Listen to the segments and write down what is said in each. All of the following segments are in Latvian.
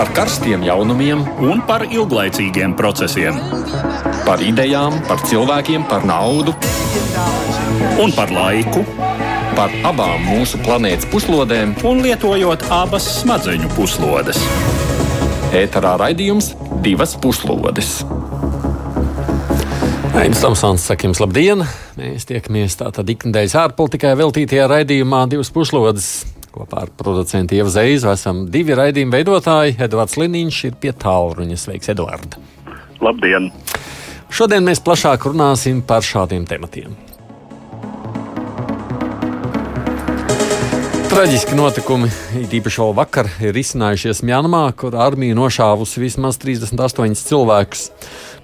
par karstiem jaunumiem un par ilglaicīgiem procesiem. Par idejām, par cilvēkiem, par naudu un par laiku. Par abām mūsu planētas puslodēm, un lietojot abas smadzeņu puslodes. Ēterā raidījums divas puslodes. Aizsmeļamies, Tomsons, saka jums labdien! Mēs tiekamies tātad ikdienas ārpolitikai veltītajā raidījumā divas puslodes. Kopā ar producentu Ievu Zeizu esam divi raidījuma veidotāji. Edvards Liniņš ir pie tālruņa. Sveiks, Edvard! Labdien! Šodien mēs plašāk runāsim par šādiem tematiem. Traģiski notikumi, īpaši vēl vakar, ir izcinājušies Mjanmā, kur armija nošāvusi vismaz 38 cilvēkus.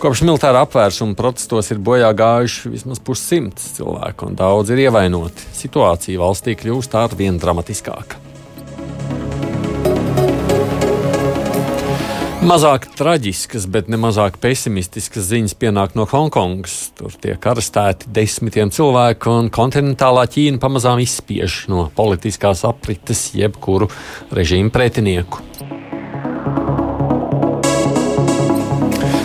Kopš militāra apvērsuma protestos ir bojā gājuši vismaz pussimts cilvēku, un daudz ir ievainoti. Situācija valstī kļūst ar vien dramatiskāka. Mazāk traģiskas, bet ne mazāk pesimistiskas ziņas pienāk no Hongkongas. Tur tiek arestēti desmitiem cilvēku, un kontinentālā Ķīna pamazām izspiež no politiskās aprites jebkuru režīmu pretinieku.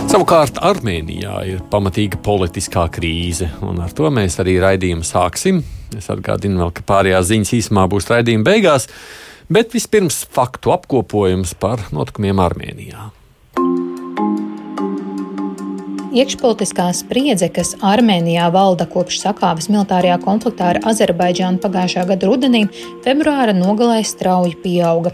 Savukārt Armēnijā ir pamatīga politiskā krīze, un ar to mēs arī raidījumu sāksim. Es atgādinu vēl, ka pārējās ziņas īsumā būs raidījuma beigās. Bet vispirms faktu apkopojums par notikumiem Armēnijā. Iekšpolitiskā spriedze, kas Armēnijā valda kopš sakāves militārajā konfliktā ar Azerbaidžānu pagājušā gada rudenī, februāra nogalē strauji pieauga.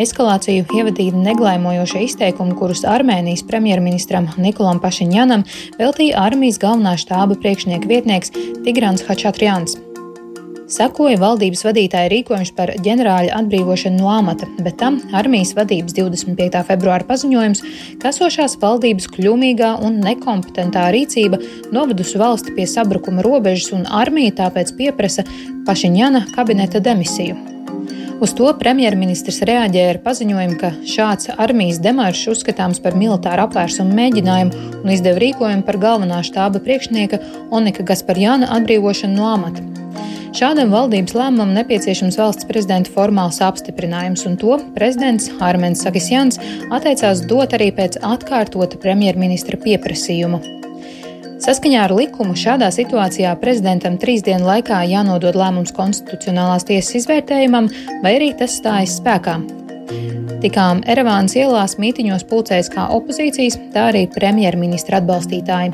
Eskalāciju ievadīja neglaimojošie izteikumi, kurus Armēnijas premjerministram Nikolam Pašiņanam veltīja armijas galvenā štāba priekšnieka vietnieks Tigrans Hačatrjans. Sekoja valdības vadītāja rīkojums par ģenerāļa atbrīvošanu no amata, bet tam armijas vadības 25. februāra paziņojums, ka esošās valdības kļūmīgā un nekompetentā rīcība novedusi valsti pie sabrukuma robežas, un armija tāpēc pieprasa Pašiņana kabineta demisiju. Uz to premjerministrs reaģēja ar paziņojumu, ka šāds armijas demaršs uzskatāms par militāru apvērsumu mēģinājumu un izdeva rīkojumu par galvenā štāba priekšnieka Onika Gasparjāna atbrīvošanu no amata. Šādam valdības lēmumam nepieciešams valsts prezidenta formāls apstiprinājums, un to prezidents Armēns Sakisjans atteicās dot arī pēc atkārtota premjerministra pieprasījuma. Saskaņā ar likumu šādā situācijā prezidentam trīs dienu laikā jānodod lēmums konstitucionālās tiesas izvērtējumam, vai arī tas stājas spēkā. Tikām Erevānas ielās mītiņos pulcējas kā opozīcijas, tā arī premjerministra atbalstītāji.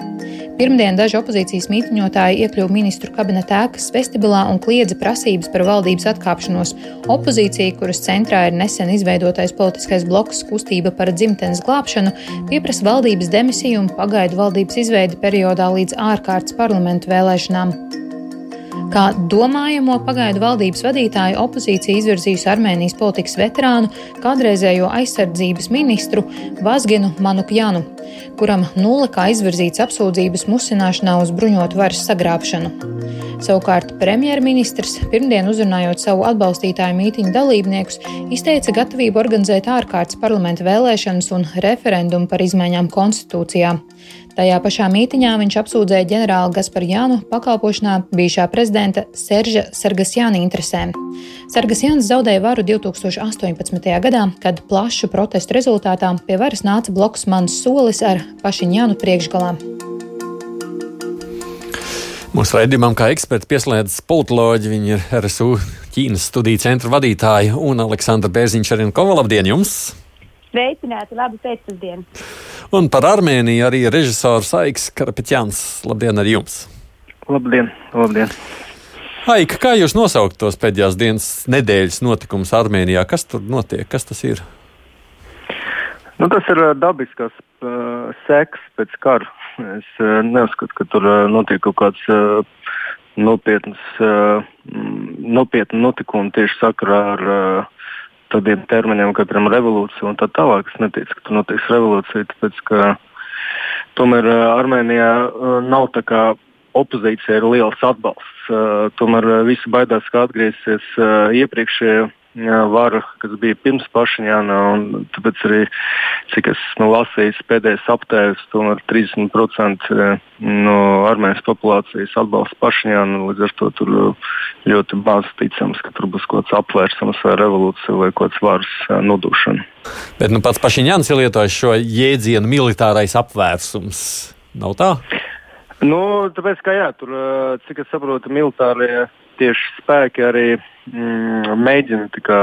Pirmdien daži opozīcijas mītņotāji iekļuva ministru kabineta ēkas vestibilā un kliedza prasības par valdības atkāpšanos. Opozīcija, kuras centrā ir nesen izveidotais politiskais bloks kustība par dzimtenes glābšanu, pieprasa valdības demisiju un pagaidu valdības izveidi periodā līdz ārkārtas parlamentu vēlēšanām. Kā domājamo pagaidu valdības vadītāju opozīcija izvirzījusi Armēnijas politikas veterānu, kādreizējo aizsardzības ministru Vazginu Manukjanu, kuram nulle kā izvirzīts apsūdzības musināšanā uz bruņotu varas sagrābšanu. Savukārt premjerministrs pirmdien uzrunājot savu atbalstītāju mītīņu dalībniekus, izteica gatavību organizēt ārkārtas parlamenta vēlēšanas un referendumu par izmaiņām konstitūcijā. Tajā pašā mītiņā viņš apsūdzēja ģenerāli Gasparjānu pakalpošanā bijušā prezidenta Serža Sargasjāna interesēm. Sargasjāns zaudēja varu 2018. gadā, kad plašu protestu rezultātā pie varas nāca bloks Mans solis ar Pašiņānu priekšgalā. Mūsu raidījumam, kā eksperti, pieslēdzas politoloģi. Viņi ir RSU Ķīnas studiju centra vadītāji un Aleksandra Bērziņš arī Kova. Labdien jums! Sveicināti, labu pēcpusdienu! Un par Armēniju arī režisors Aiks Karapeķjans. Labdien arī jums! Labdien! labdien. Aika, kā jūs nosaukt tos pēdējās dienas nedēļas notikumus Armēnijā? Kas tur notiek? Kas tas ir? Nu, tas ir dabisks uh, seks pēc kara. Es uh, neuzskatu, ka tur uh, notiek kaut kāds uh, nopietns, uh, nopietni notikumi tieši sakarā ar uh, tādiem terminiem, kā piemēram revolūcija un tā tālāk. Es neticu, ka tur notiks revolūcija, tāpēc ka tomēr Armēnijā nav tā kā opozīcija ir liels atbalsts. Tomēr visi baidās, ka atgriezīsies iepriekšējie vara, kas bija pirms Pašiņāna. Tāpēc arī, cik es nu, lasīju pēdējais aptērs, tomēr 30% no armēņu populācijas atbalsta Pašiņānu. Līdz ar to tur ļoti maz ticams, ka tur būs kaut kāds apvērsums vai revolūcija vai kaut kāds varas nodošana. Bet nu, pats Pašiņāns ir lietojis šo jēdzienu militārais apvērsums. Nav tā? Nu, tāpēc, ka jā, tur, cik es saprotu, militārie tieši spēki arī mm, mēģina kā,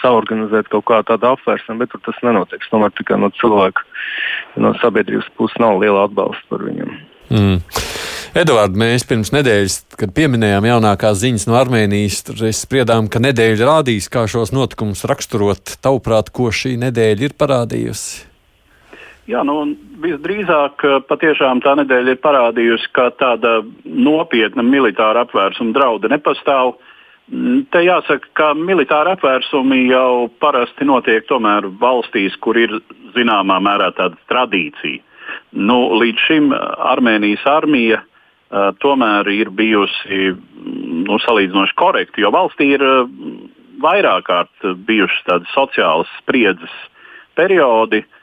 saorganizēt kaut kādu tādu apvērsumu, bet tas nenotiek. Tomēr tikai no cilvēka, no sabiedrības puses nav liela atbalsta par viņiem. Mm. Edvards, mēs pirms nedēļas, kad pieminējām jaunākās ziņas no Armēnijas, tur spriedām, ka nedēļa rādīs, kā šos notikumus raksturot. Tavuprāt, ko šī nedēļa ir parādījusi? Jā, nu, visdrīzāk patiešām tā nedēļa ir parādījusi, ka tāda nopietna militāra apvērsuma drauda nepastāv. Mm, te jāsaka, ka militāra apvērsumi jau parasti notiek tomēr valstīs, kur ir zināmā mērā tāda tradīcija. Nu, līdz šim Armēnijas armija uh, tomēr ir bijusi mm, nu, salīdzinoši korekta, jo valstī ir uh, vairāk kārt bijušas tādas sociālas spriedzes periodi, Uh,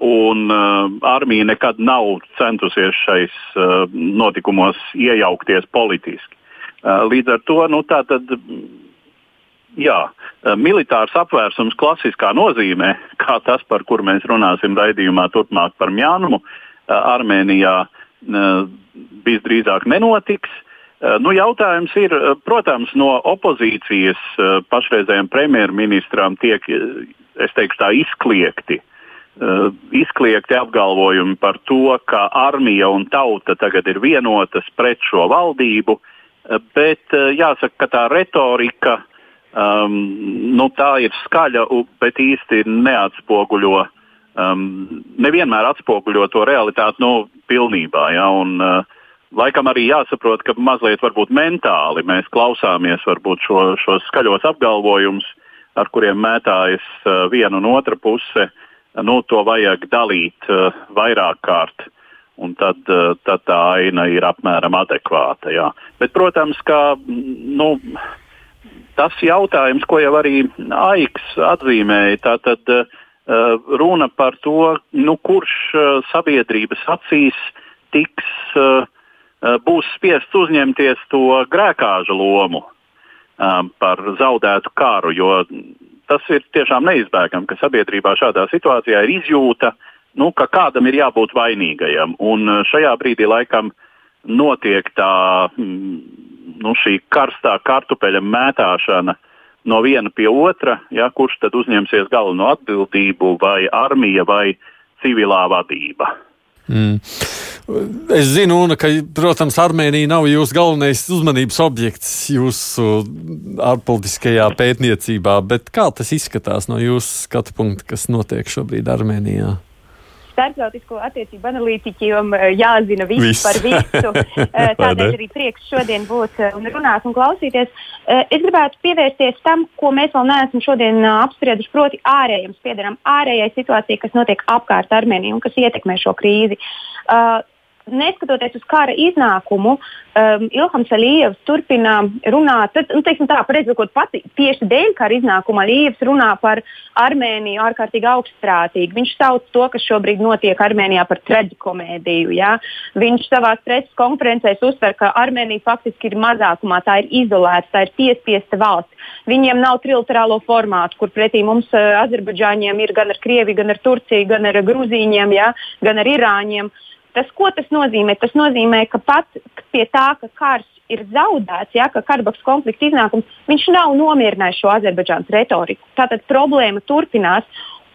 un uh, armija nekad nav centusies šais uh, notikumos iejaukties politiski. Uh, līdz ar to nu, tātad, jā, uh, militārs apvērsums klasiskā nozīmē, kā tas, par kur mēs runāsim raidījumā turpmāk par Mjānumu, uh, Armēnijā visdrīzāk nenotiks. Nu, jautājums ir, protams, no opozīcijas pašreizējiem premjerministram tiek, es teikšu, tā izkliegti uh, uh, izkliegti apgalvojumi par to, ka armija un tauta tagad ir vienotas pret šo valdību, uh, bet uh, jāsaka, ka tā retorika um, nu, tā ir skaļa, bet īsti neatspoguļo. Um, nevienmēr atspoguļo to realitāti nu, pilnībā. Ja, un, uh, Laikam arī jāsaprot, ka mazliet mentāli mēs klausāmies šo, šos skaļos apgalvojumus, ar kuriem mētājas uh, viena un otra puse. Uh, nu, to vajag dalīt uh, vairāk kārt. Un tad, uh, tad tā aina ir apmēram adekvāta. Jā. Bet, protams, ka nu, tas jautājums, ko jau arī Aiks atzīmēja, tātad uh, runa par to, nu, kurš uh, sabiedrības acīs tiks, uh, būs spiests uzņemties to grēkāža lomu uh, par zaudētu karu. Jo tas ir tiešām neizbēgami, ka sabiedrībā šādā situācijā ir izjūta, nu, ka kādam ir jābūt vainīgajam. Un eh, šajā brīdī laikam notiek tā mm, nu, karstā kartupeļa mētāšana no viena pie otra, ja, kurš tad uzņemsies galveno atbildību, vai armija vai civilā vadība. Mm. Es zinu, un, ka, protams, Armēnija nav jūsu galvenais uzmanības objekts jūsu ārpolitiskajā pētniecībā, bet kā tas izskatās no jūsu skatu punkta, kas notiek šobrīd Armēnijā? Starptautisko attiecību analītiķiem eh, jāzina viss, viss. par visu. Eh, tādēļ arī prieks šodien būt eh, un runāt un klausīties. Es gribētu pievērsties tam, ko mēs vēl neesam šodien apsprieduši, proti ārējiem spiedienam, ārējai situācijai, kas notiek apkārt Armēnijai un kas ietekmē šo krīzi. Uh, neskatoties uz kara iznākumu, um, Ilhams Alijevs turpina runāt, tad, nu, teiksim tā, pareizākot pati tieši dēļ kara iznākuma Alijevs runā par Armēniju ārkārtīgi augstprātīgi. Viņš sauc to, kas šobrīd notiek Armēnijā par traģikomēdiju. Ja? Viņš savā preses konferencēs uzsver, ka Armēnija faktiski ir mazākumā, tā ir izolēta, tā ir piespiesta valsts. Viņiem nav trilaterālo formātu, kur pretī mums uh, Azerbaidžāņiem ir gan ar Krieviju, gan ar Turciju, gan ar Grūzīņiem, ja? gan ar Irāņiem. Uh, Tas, ko tas nozīmē? Tas nozīmē, ka pat pie tā, ka karš ir zaudēts, ja, ka Karabahas konflikta iznākums, viņš nav nomierinājis šo Azerbaidžānas retoriku. Tātad problēma turpinās.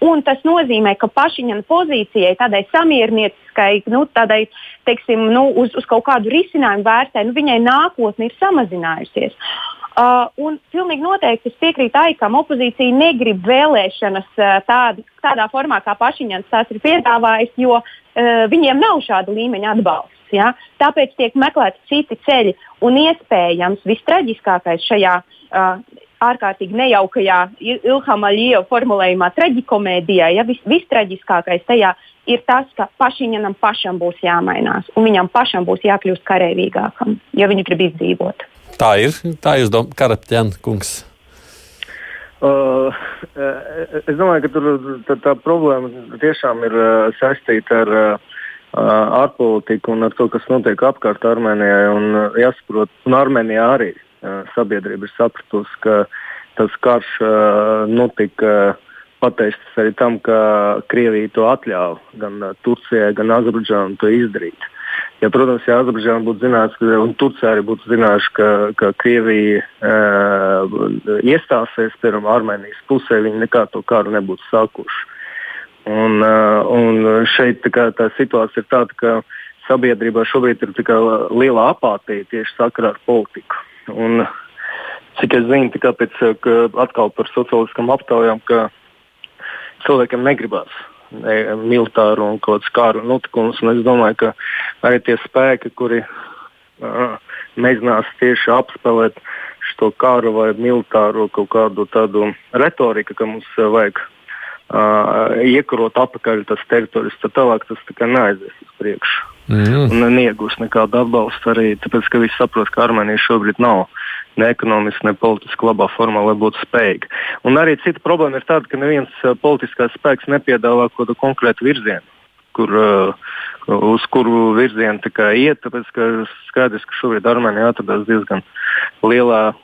Un tas nozīmē, ka pašiņana pozīcijai, tādai samiernieciskai, nu, tādai, teiksim, nu, uz, uz kaut kādu risinājumu vērtē, nu, viņai nākotne ir samazinājusies. Uh, un pilnīgi noteikti es piekrītu Aikam, opozīcija negrib vēlēšanas uh, tād, tādā formā, kā pašiņans tās ir piedāvājis, jo viņiem nav šāda līmeņa atbalsts. Ja? Tāpēc tiek meklēti citi ceļi un iespējams vistraģiskākais šajā uh, ārkārtīgi nejaukajā Ilhama Lieva formulējumā, traģikomēdijā, ja vis, vistraģiskākais tajā ir tas, ka pašiņam pašam būs jāmainās un viņam pašam būs jākļūst karavīgākam, ja viņš grib izdzīvot. Tā ir. Tā jūs domājat, Karapķēna kungs. Uh, es domāju, ka tur tā, tā problēma tiešām ir uh, saistīta ar uh, ārpolitiku un ar to, kas notiek apkārt Armēnijai. Un, uh, jāsaprot, un Armēnijā arī uh, sabiedrība ir sapratusi, ka tas karš uh, notika pateicis arī tam, ka Krievija to atļāva gan Turcijai, gan Azerbaidžānai to izdarīt. Ja, protams, ja Azerbaidžāna būtu zinājusi, un Turcija arī būtu zinājusi, ka, ka Krievija uh, iestāsies piemēram Armēnijas pusē, viņi nekā to karu nebūtu sākuši. Un, uh, un šeit tā, tā situācija ir tāda, ka sabiedrībā šobrīd ir liela apātija tieši sakarā ar politiku. Un, cik es zinu, pēc, atkal par sociāliskām aptaujām, ka cilvēkiem negribas ne, militāru un kādu kāru notikumus. Es domāju, ka arī tie spēki, kuri uh, mēģinās tieši apspēlēt šo karu vai militāro kaut kādu tādu retoriku, ka mums vajag uh, iekarot apakaļ tas teritorijas, tad tālāk tas tā neaizies uz priekšu. Mm. Un neiegūs nekādu atbalstu arī tāpēc, ka visi saprot, ka Armēnija šobrīd nav ne ekonomiski, ne politiski labā formā, lai būtu spējīga. Un arī cita problēma ir tāda, ka neviens politiskais spēks nepiedāvā kaut kādu konkrētu virzienu. Kur, uh, uz kuru virzienu iet, tāpēc ka skaidrs, ka šobrīd Armēnija atrodas diezgan lielā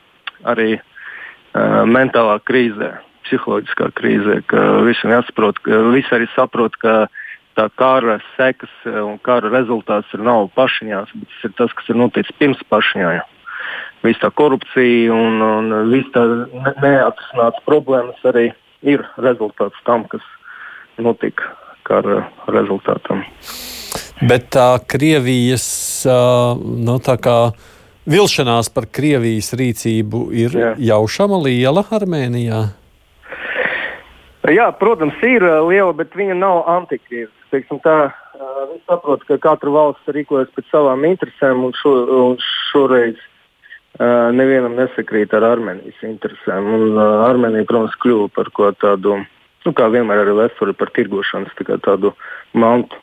arī uh, mentālā krīzē psiholoģiskā krīzē, ka visiem jāsaprot, ka visi arī saprot, ka tā kara sekas un kara rezultāts ir nav pašiņās, bet tas ir tas, kas ir noticis pirms pašiņā. Visa tā korupcija un, un viss tā neatrisināts problēmas arī ir rezultāts tam, kas notika kara rezultātam. Bet tā Krievijas no, tā kā, vilšanās par Krievijas rīcību ir Jā. jaušama liela Armēnijā. Jā, protams, ir liela, bet viņa nav uh, viņi saprot, ka katra valsts rīkojas pēc savām interesēm, un, šo, un šoreiz nevienam nesakrīt ar Armēnijas interesēm. Un, uh, Armēnija, protams, kļuva par ko tādu, nu, kā vienmēr arī Vēsture, par tirgošanas tā tādu mantu.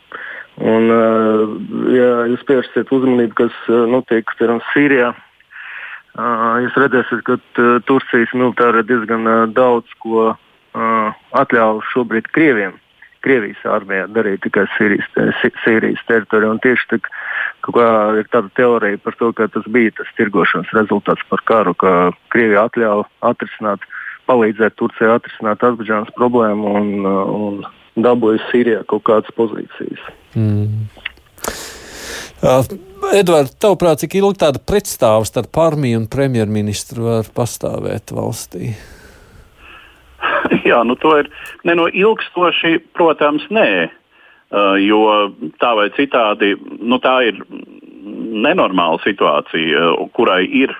Un, uh, ja jūs pievērsiet uzmanību, kas uh, notiek piemēram Sīrijā, uh, jūs redzēsiet, ka uh, Turcijas militāri diezgan uh, daudz ko uh, atļauj šobrīd Krieviem. Krievijas armijā darīt tikai Sīrijas, te, Sīrijas teritorijā. Tieši tā, kā ir tāda teorija par to, ka tas bija tas tirgošanas rezultāts par karu, ka Krievija atļauj atrisināt, palīdzēt Turcijai atrisināt Azerbaidžānas problēmu un, un dabūja Sīrijā kaut kādas pozīcijas. Mm. Uh, Edvards, tavuprāt, cik ilgi tāda pretstāvs starp armiju un premjerministru var pastāvēt valstī? Jā, nu to ir ne no ilgstoši, protams, nē. Uh, jo tā vai citādi, nu, tā ir nenormāla situācija, kurai ir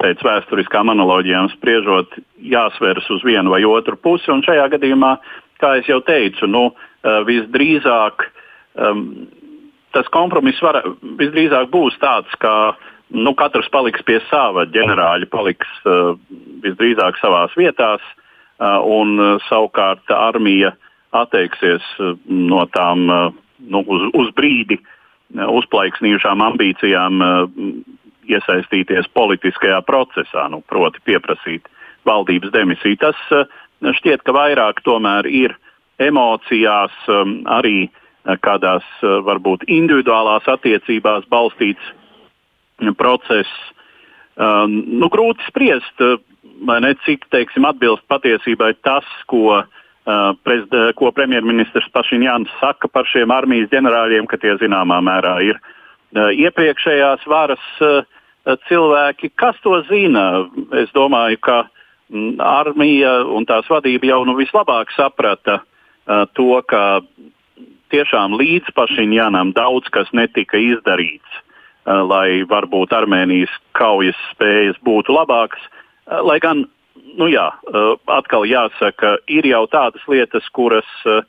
pēc vēsturiskām analogijām spriežot, jāsveras uz vienu vai otru pusi. Un šajā gadījumā, kā jau teicu, nu, uh, visdrīzāk um, tas kompromiss var, visdrīzāk būs tāds, ka nu, katrs paliks pie sava, ģenerāļi paliks uh, visdrīzāk savās vietās. Uh, un savukārt armija atteiksies no tām nu, uz, uz brīdi uzplaiksnījušām ambīcijām iesaistīties politiskajā procesā, nu, proti, pieprasīt valdības demisiju. Tas šķiet, ka vairāk tomēr ir emocijās, arī kādās varbūt individuālās attiecībās balstīts process. Nu, grūti spriest, ne, cik teiksim, atbilst patiesībai tas, ko, uh, prezid, ko premjerministrs Pašiņāns saka par šiem armijas ģenerāļiem, ka tie zināmā mērā ir uh, iepriekšējās varas uh, cilvēki. Kas to zina? Es domāju, ka mm, armija un tās vadība jau nu vislabāk saprata uh, to, ka tiešām līdz Pašiņānam daudz kas netika izdarīts, uh, lai varbūt Armēnijas kaujas spējas būtu labākas. Eh, lai gan, nu jā, eh, atkal jāsaka, ir jau tādas lietas, kuras eh,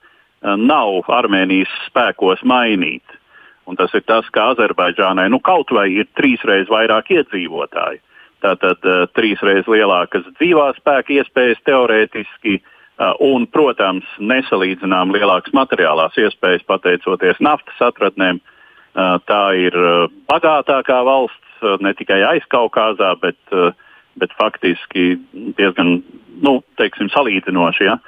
nav Armēnijas spēkos mainīt. Un tas ir tas, ka Azerbaidžānai nu, kaut vai ir trīsreiz vairāk iedzīvotāji. Tātad trīsreiz lielākas dzīvā spēka iespējas teorētiski, un, protams, nesalīdzinām lielākas materiālās iespējas pateicoties naftas atradnēm. Tā ir bagātākā valsts ne tikai aizkaukāzā, bet uh, bet faktiski diezgan nu, teiksim, salīdzinoši. Ja?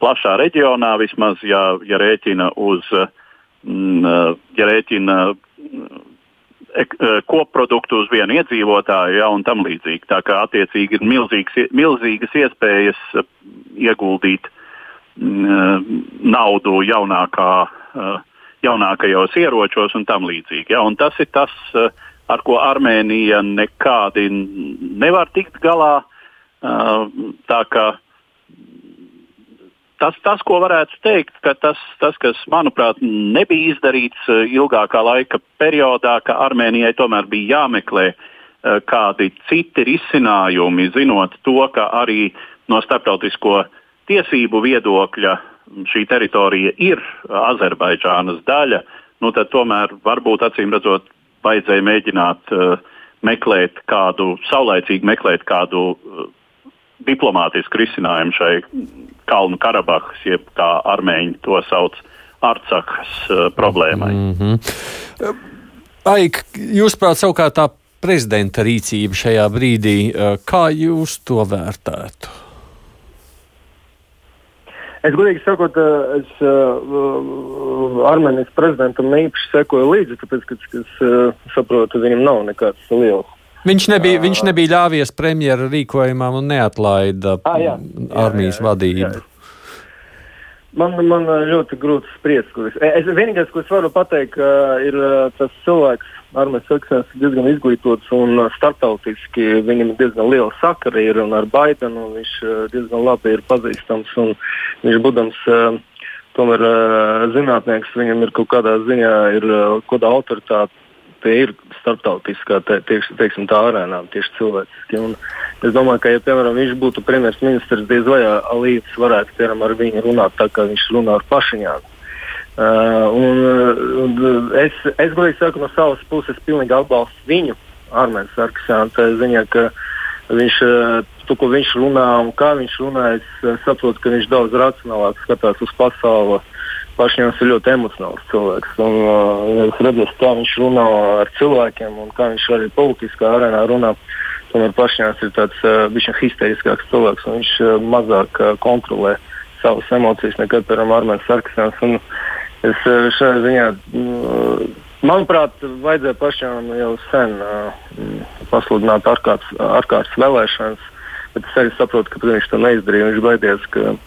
Plašā reģionā vismaz, ja, ja rēķina uz, ja rēķina koproduktu uz vienu iedzīvotāju ja, un tam līdzīgi. Tā kā attiecīgi ir milzīgs, milzīgas iespējas ieguldīt naudu jaunākā, jaunākajos ieročos un tam līdzīgi. Ja, un tas ir tas, ar ko Armēnija nekādi nevar tikt galā. Tā kā tas, tas, ko varētu teikt, ka tas, tas, kas, manuprāt, nebija izdarīts ilgākā laika periodā, ka Armēnijai tomēr bija jāmeklē kādi citi risinājumi, zinot to, ka arī no starptautisko tiesību viedokļa šī teritorija ir Azerbaidžānas daļa, nu tad tomēr varbūt acīm redzot vajadzēja mēģināt uh, meklēt kādu, saulaicīgi meklēt kādu uh, diplomātisku risinājumu šai Kalnu Karabahas, jeb kā armēņi to sauc, Arcakas uh, problēmai. Mm -hmm. Aik, jūs prāt savukārt tā prezidenta rīcība šajā brīdī, kā jūs to vērtētu? Es godīgi sakot, es uh, Armēnijas prezidentam neīpaši sekoju līdzi, tāpēc, ka es uh, saprotu, viņam nav nekāds liels. Viņš nebija, viņš nebija ļāvies premjera rīkojumam un neatlaida ah, jā, armijas jā, jā, vadību. Jā, jā. Man, man ļoti grūti spriest. Es, vienīgais, ko es varu pateikt, ir tas cilvēks, Armēns Saksons ir diezgan izglītots un uh, starptautiski viņam ir diezgan liela sakara ir ar Baidenu. Viņš uh, diezgan labi ir pazīstams un viņš būdams uh, tomēr zinātnieks, viņam ir kaut kādā ziņā ir kaut kāda autoritāte. Tie ir starptautiskā, te, tieši, teiksim, tā arēnā, tieši cilvēciski. Un es domāju, ka, ja, piemēram, viņš būtu premjerministrs, diez vai Alīds varētu, piemēram, ar viņu runāt tā, kā viņš runā ar Pašiņānu. Uh, un, un es, es godīgi saku, no savas puses, pilnīgi atbalstu viņu, Armēnu Sarkisānu. Tā ziņā, ka viņš, to, ko viņš runā un kā viņš runā, es saprotu, ka viņš daudz racionālāk skatās uz pasauli. Pašņēmis ir ļoti emocionāls cilvēks. Un, uh, es redzu, kā viņš runā ar cilvēkiem un kā viņš arī politiskā arēnā runā. Tomēr Pašņēmis ir tāds uh, histēriskāks cilvēks un viņš uh, mazāk uh, kontrolē savas emocijas nekā, piemēram, Armēns Sarkisāns. Es eh, šajā ziņā, mm, manuprāt, vajadzēja pašam jau sen mm, pasludināt ārkārtas, ārkārtas vēlēšanas, bet es arī saprotu, ka viņš to neizdarīja. Viņš baidījās, ka uh,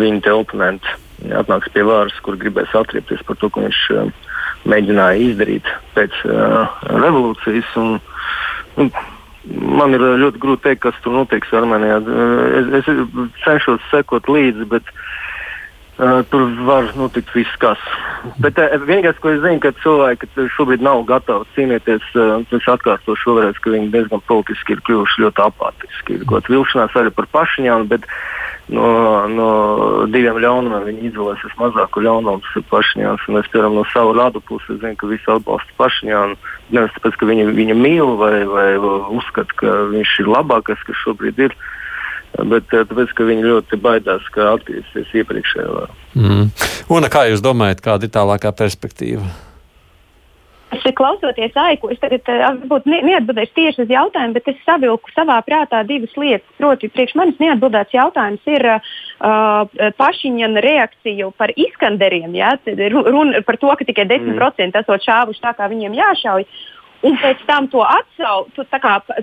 viņa te oponenti atnāks pie varas, kur gribēs atriepties par to, ko viņš uh, mēģināja izdarīt pēc uh, revolūcijas. Un, un, Man ir ļoti grūti pateikt, kas tur notiks Armēnijā. Es, es cenšos sekot līdzi, bet uh, Uh, tur var notikt viss, kas. Bet uh, vienīgais, ko es zinu, ka cilvēki šobrīd nav gatavi cīnīties. Uh, es atkārtošu vēlreiz, ka viņi diezgan politiski ir kļuvuši ļoti apātiski. Ir kaut vilšanās arī par pašņām, bet no, no diviem ļaunumiem viņi izvēlēsies mazāku ļaunumu pašņām. Es piemēram no savu radu puses zinu, ka visi atbalsta pašņām. Nevis tāpēc, ka viņi viņu mīl vai, vai uzskata, ka viņš ir labākais, kas šobrīd ir. Uh, bet eh, tāpēc, ka viņi ļoti baidās, ka atgriezīsies iepriekšējā. Mm. Un kā jūs domājat, kāda ir tālākā perspektīva? Es klausoties aiku, es tagad eh, varbūt ne, neatbildēšu tieši uz jautājumu, bet es savilku savā prātā divas lietas. Proti, priekš manis neatbildēts jautājums ir uh, pašiņa reakcija par izskanderiem. Ja? Runa par to, ka tikai 10% mm. esot šāvuši tā, kā viņiem jāšauj. Un pēc tam to atsaukt,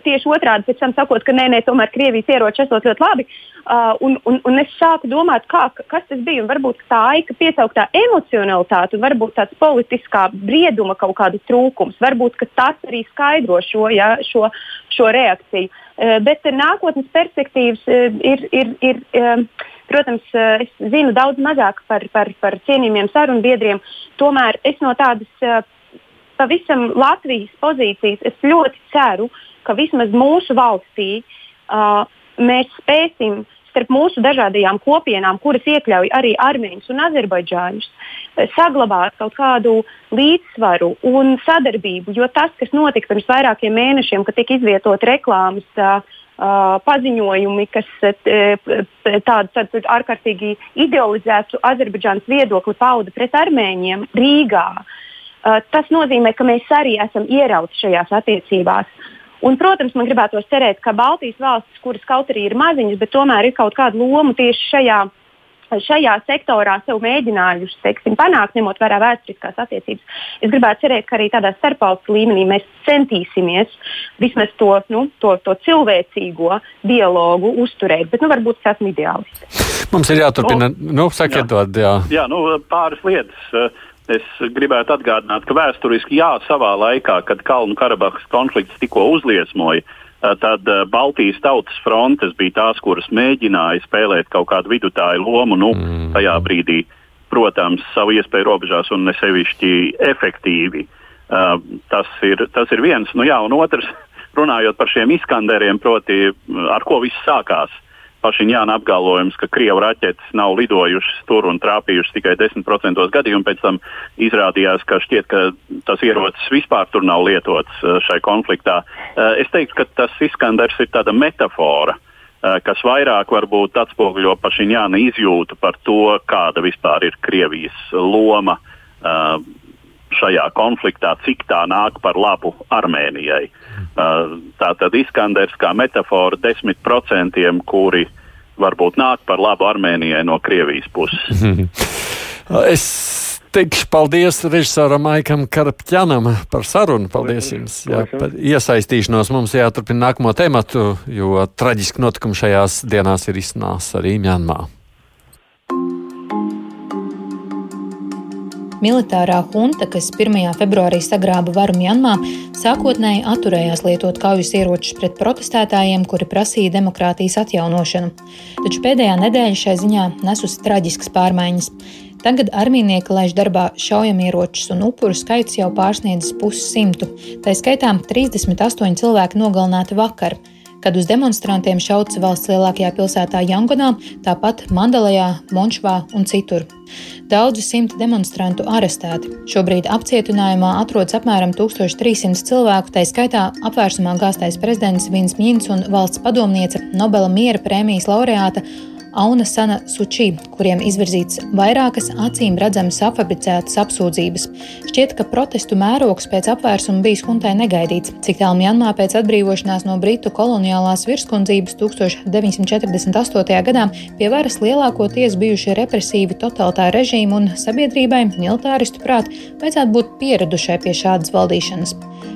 tieši otrādi, pēc tam sakot, ka nē, nē, tomēr Krievijas ieroči esot ļoti labi. Uh, un, un, un es sāku domāt, kā, kas tas bija. Un varbūt tā aika piesauktā emocionalitāte, varbūt tāds politiskā brieduma kaut kāda trūkums. Varbūt tas arī skaidro šo, ja, šo, šo reakciju. Uh, bet nākotnes perspektīvas uh, ir. ir, ir um, Protams, uh, es zinu daudz mazāk par, par, par cienījumiem sarunbiedriem. Tomēr es no tādas uh, pavisam Latvijas pozīcijas, es ļoti ceru, ka vismaz mūsu valstī uh, mēs spēsim starp mūsu dažādajām kopienām, kuras iekļauj arī armēņus un azerbaidžāņus, saglabāt kaut kādu līdzsvaru un sadarbību. Jo tas, kas notika pirms vairākiem mēnešiem, kad tika izvietot reklāmas uh, uh, paziņojumi, kas uh, tādu, ārkārtīgi idealizētu Azerbaidžānas viedokli pauda pret armēņiem Rīgā. Uh, tas nozīmē, ka mēs arī esam ierauti šajās attiecībās. Un, protams, man gribētos cerēt, ka Baltijas valstis, kuras kaut arī ir maziņas, bet tomēr ir kaut kāda loma tieši šajā šajā sektorā sev mēģinājuši teiksim, panākt, ņemot vērā vēsturiskās attiecības. Es gribētu cerēt, ka arī tādā starpvalstu līmenī mēs centīsimies vismaz to, nu, to, to cilvēcīgo dialogu uzturēt, bet nu, varbūt es esmu ideālists. Mums ir jāturpina, nu, nu sakiet, jā. Dod, jā. jā, nu, pāris lietas. Es gribētu atgādināt, ka vēsturiski jā, savā laikā, kad Kalnu Karabahas konflikts tikko uzliesmoja, uh, tad Baltijas tautas frontes bija tās, kuras mēģināja spēlēt kaut kādu vidutāju lomu. Nu, mm. Tajā brīdī, protams, savu iespēju robežās un ne sevišķi efektīvi. Uh, tas, ir, tas ir viens. Nu, jā, un otrs, runājot par šiem izskanderiem, proti, ar ko viss sākās. Pašiņāna apgalvojums, ka Krievu raķetes nav lidojušas tur un trāpījušas tikai 10% gadījumu. Pēc tam izrādījās, ka šķiet, ka tas ierocis vispār tur nav lietots uh, šai konfliktā. Uh, es teiktu, ka tas izskanders ir tāda metāfora uh, kas vairāk varbūt atspoguļo pašiņāna izjūtu par to, kāda vispār ir Krievijas loma uh, šajā konfliktā, cik tā nāk par labu Armēnijai. Uh, tā tad Iskanders kā metāfora desmit procentiem, kuri varbūt nāk par labu Armēnijai no Krievijas puses. es teikšu paldies režisoram Maikam Karapķanam par sarunu. Paldies jums jā, par iesaistīšanos. Mums jāturpina nākamo tematu, jo traģiski notikumi šajās dienās ir iznās arī Mjanmā. Militārā hunta, kas 1. februārī sagrāba varu Mjanmā, sākotnēji atturējās lietot kaujas ieročus pret protestētājiem, kuri prasīja demokrātijas atjaunošanu. Taču pēdējā nedēļa šai ziņā nesusi traģiskas pārmaiņas. Tagad armijnieki laiž darbā šaujamieročus, un upuru skaits jau pārsniedzis pussimtu. Tā skaitā 38 cilvēki nogalināti vakar kad uz demonstrantiem šauts valsts lielākajā pilsētā Jangonā, tāpat Mandalajā, Monšvā un citur. Daudzi simti demonstrantu arestēti. Šobrīd apcietinājumā atrodas apmēram 1300 cilvēku, tā skaitā apvērsumā gāztais prezidents Vins Mīns un valsts padomniece Nobela miera prēmijas laureāta Auna Sana Suči, kuriem izvirzīts vairākas acīm redzamas afabricētas apsūdzības. Šķiet, ka protestu mērogs pēc apvērsuma bijis huntai negaidīts, cik tālu Mjanmā pēc atbrīvošanās no Britu koloniālās virskundzības 1948. gadā pie varas lielākoties bijuši represīvi totalitāri režīmi un sabiedrībai, militāristu prāt, vajadzētu būt pieradušai pie šādas valdīšanas.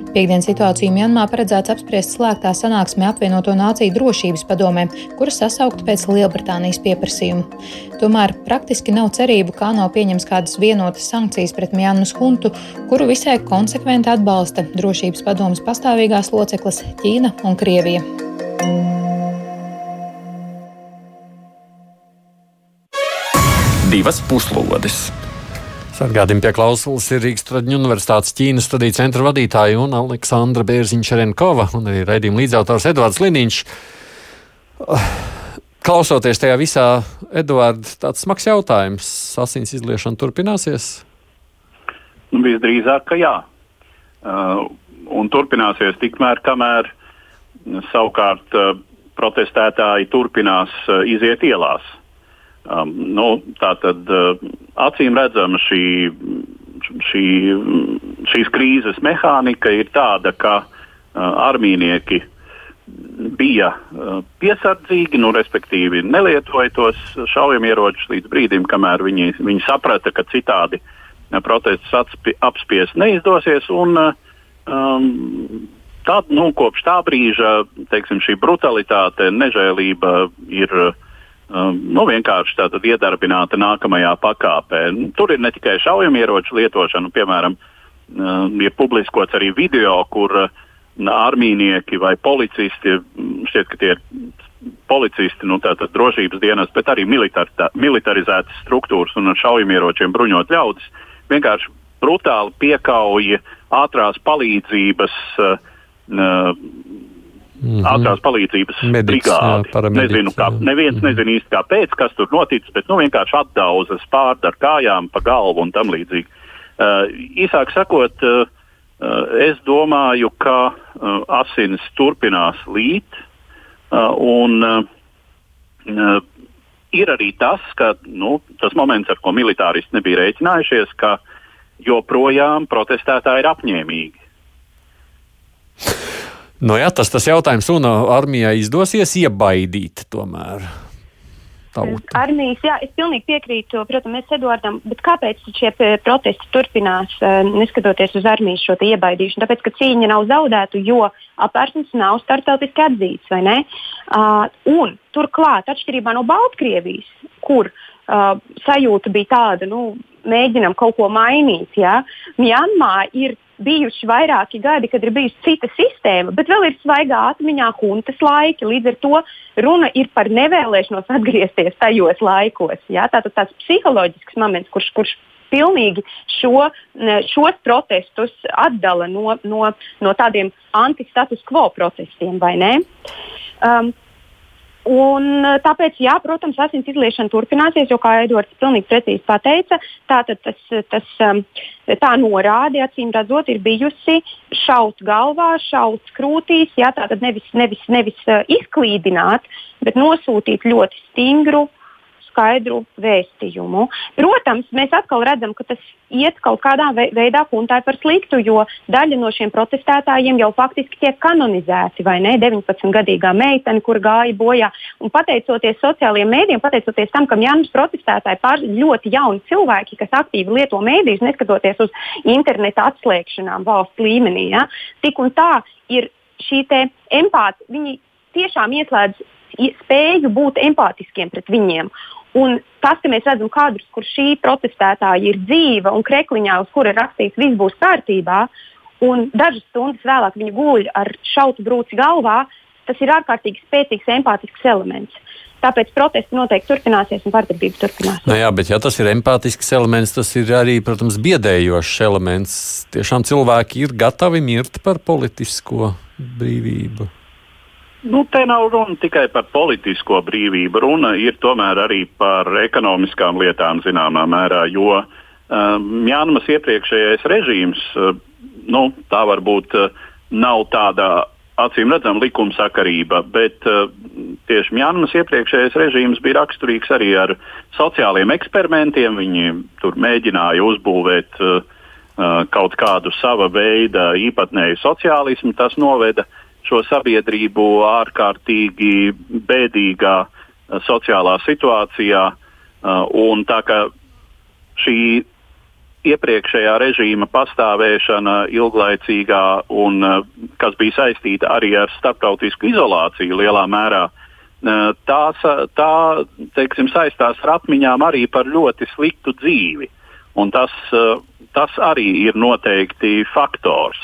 Piektdienas situāciju Mjanmā paredzēts apspriest slēgtā sanāksmē apvienoto nāciju drošības padomē, kura sasaukta pēc Lielbritānijas pieprasījuma. Tomēr praktiski nav cerību, kā nav pieņems kādas vienotas sankcijas pret Mjanmas huntu, kuru visai konsekventi atbalsta drošības padomas pastāvīgās locekles Ķīna un Krievija. Divas puslodes! Atgādījumi pie klausulas ir Rīgas Traģiņu Universitātes Ķīnas studiju centra vadītāja un Aleksandra Bērziņš-Renkova un arī raidījuma līdzautors Edvards Liniņš. Klausoties tajā visā, Edvards, tāds smags jautājums. Asins izliešana turpināsies? Nu, visdrīzāk, ka jā. Uh, un turpināsies tikmēr, kamēr savukārt uh, protestētāji turpinās uh, iziet ielās. Um, nu, tā tad uh, acīm redzama šī, šī, šīs krīzes mehānika ir tāda, ka uh, armīnieki bija uh, piesardzīgi, nu, respektīvi nelietoja tos šaujamieročus līdz brīdim, kamēr viņi, viņi saprata, ka citādi uh, protestus apspiest neizdosies. Un, uh, um, tad, nu, kopš tā brīža teiksim, šī brutalitāte, nežēlība ir uh, Um, nu, vienkārši tātad iedarbināta nākamajā pakāpē. Tur ir ne tikai šaujamieroču lietošana, piemēram, um, ir publiskots arī video, kur uh, armīnieki vai policisti, šķiet, ka tie ir policisti, nu, tātad drošības dienas, bet arī militarizētas struktūras un ar šaujamieročiem bruņot ļaudis, vienkārši brutāli piekauja ātrās palīdzības uh, uh, Mm -hmm. Ātrās palīdzības. Jā, nezinu, kā, neviens mm -hmm. nezina īsti kāpēc, kas tur noticis, bet nu, vienkārši atdauza spārda ar kājām pa galvu un tam līdzīgi. Uh, īsāk sakot, uh, uh, es domāju, ka uh, asins turpinās līt. Uh, un, uh, ir arī tas, ka nu, tas moments, ar ko militāristi nebija rēķinājušies, ka joprojām protestētāji ir apņēmīgi. Nu jā, tas tas jautājums, un armijai izdosies iebaidīt tomēr. Tauta. Armijas, jā, es pilnīgi piekrītu, protams, Eduardam, bet kāpēc šie protesti turpinās, neskatoties uz armijas šo iebaidīšanu? Tāpēc, ka cīņa nav zaudēta, jo apvērsums nav starptautiski atzīts, vai ne? Uh, un turklāt, atšķirībā no Baltkrievijas, kur uh, sajūta bija tāda, nu, mēģinam kaut ko mainīt, ja? Mjanmā ir bijuši vairāki gadi, kad ir bijusi cita sistēma, bet vēl ir svaigā atmiņā huntas laiki. Līdz ar to runa ir par nevēlēšanos atgriezties tajos laikos. Ja? Tātad tāds psiholoģisks moments, kurš, kurš pilnīgi šo, šos protestus atdala no, no, no tādiem anti-status quo protestiem, vai ne? Um, Un, eh, tāpēc, jā, protams, asins izliešana turpināsies, jo, kā Edvards pilnīgi precīzi pateica, tātad tas, tas, um, tā norāde, acīm redzot, ir bijusi šaut galvā, šaut krūtīs, jā, tātad nevis, nevis, nevis uh, izklīdināt, bet nosūtīt ļoti stingru skaidru vēstījumu. Protams, mēs atkal redzam, ka tas iet kaut kādā veidā kuntai par sliktu, jo daļa no šiem protestētājiem jau faktiski tiek kanonizēti, vai ne? 19-gadīgā meitene, kur gāja bojā. Un pateicoties sociālajiem mēdījiem, pateicoties tam, ka Jānis protestētāji pār ļoti jauni cilvēki, kas aktīvi lieto mēdījus, neskatoties uz interneta atslēgšanām valsts līmenī, ja? tik un tā ir šī empātija. Viņi tiešām ieslēdz spēju būt empātiskiem pret viņiem. Un tas, ka mēs redzam kadrus, kur šī protestētāja ir dzīva un krekliņā, uz kura rakstīts, viss būs kārtībā, un dažas stundas vēlāk viņa guļ ar šautu brūci galvā, tas ir ārkārtīgi spēcīgs empātisks elements. Tāpēc protesti noteikti turpināsies un vardarbība turpināsies. Nu jā, bet ja tas ir empātisks elements, tas ir arī, protams, biedējošs elements. Tiešām cilvēki ir gatavi mirt par politisko brīvību. Nu, te nav runa tikai par politisko brīvību. Runa ir tomēr arī par ekonomiskām lietām zināmā mērā, jo uh, Mjānmas iepriekšējais režīms, uh, nu, tā varbūt uh, nav tāda acīm redzama likumsakarība, bet uh, tieši Mjānmas iepriekšējais režīms bija raksturīgs arī ar sociāliem eksperimentiem. Viņi tur mēģināja uzbūvēt uh, uh, kaut kādu sava veida īpatnēju sociālismu. Tas noveda uh, šo sabiedrību ārkārtīgi bēdīgā uh, sociālā situācijā. Uh, un tā kā šī iepriekšējā režīma pastāvēšana ilglaicīgā un uh, kas bija saistīta arī ar starptautisku izolāciju lielā mērā, tās, tā teiksim, saistās ar atmiņām arī par ļoti sliktu dzīvi. Un tas, tas arī ir noteikti faktors.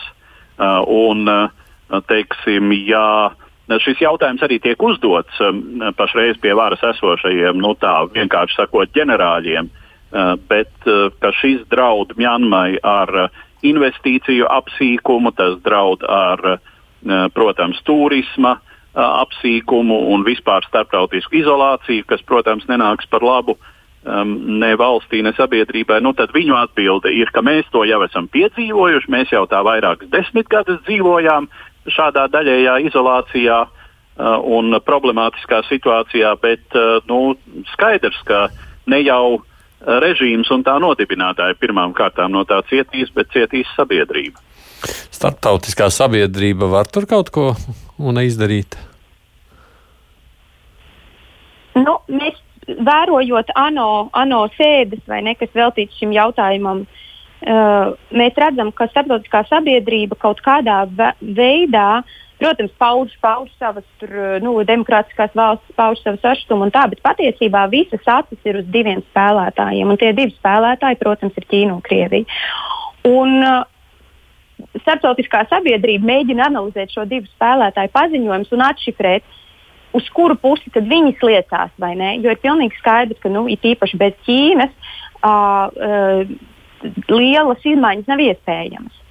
Un, uh, teiksim, ja šis jautājums arī tiek uzdots um, pašreiz pie varas esošajiem, nu tā vienkārši sakot, ģenerāļiem, uh, bet uh, ka šis draud Mjanmai ar investīciju apsīkumu, tas draud ar, uh, protams, turisma apsīkumu un vispār starptautisku izolāciju, kas, protams, nenāks par labu um, ne valstī, ne sabiedrībai, nu, tad viņu atbilde ir, ka mēs to jau esam piedzīvojuši, mēs jau tā vairākas desmitgadus dzīvojām, šādā daļējā izolācijā uh, un problemātiskā situācijā, bet uh, nu, skaidrs, ka ne jau režīms un tā nodibinātāji pirmām kārtām no tā cietīs, bet cietīs sabiedrība. Startautiskā sabiedrība var tur kaut ko izdarīt? Nu, mēs vērojot ANO, ANO sēdes vai ne, kas veltīts šim jautājumam, uh, Uh, mēs redzam, ka starptautiskā sabiedrība kaut kādā veidā, protams, pauž, pauž savas tur, nu, demokrātiskās valsts, pauž savu sašutumu un tā, bet patiesībā visas acis ir uz diviem spēlētājiem. Un tie divi spēlētāji, protams, ir Ķīna un Krievija. Un, uh, Starptautiskā sabiedrība mēģina analizēt šo divu spēlētāju paziņojumus un atšifrēt, uz kuru pusi tad viņi sliecās? Jo ir pilnīgi skaidrs, ka, nu, it īpaši bez Ķīnas, uh, uh, lielas izmaiņas nav iespējamas.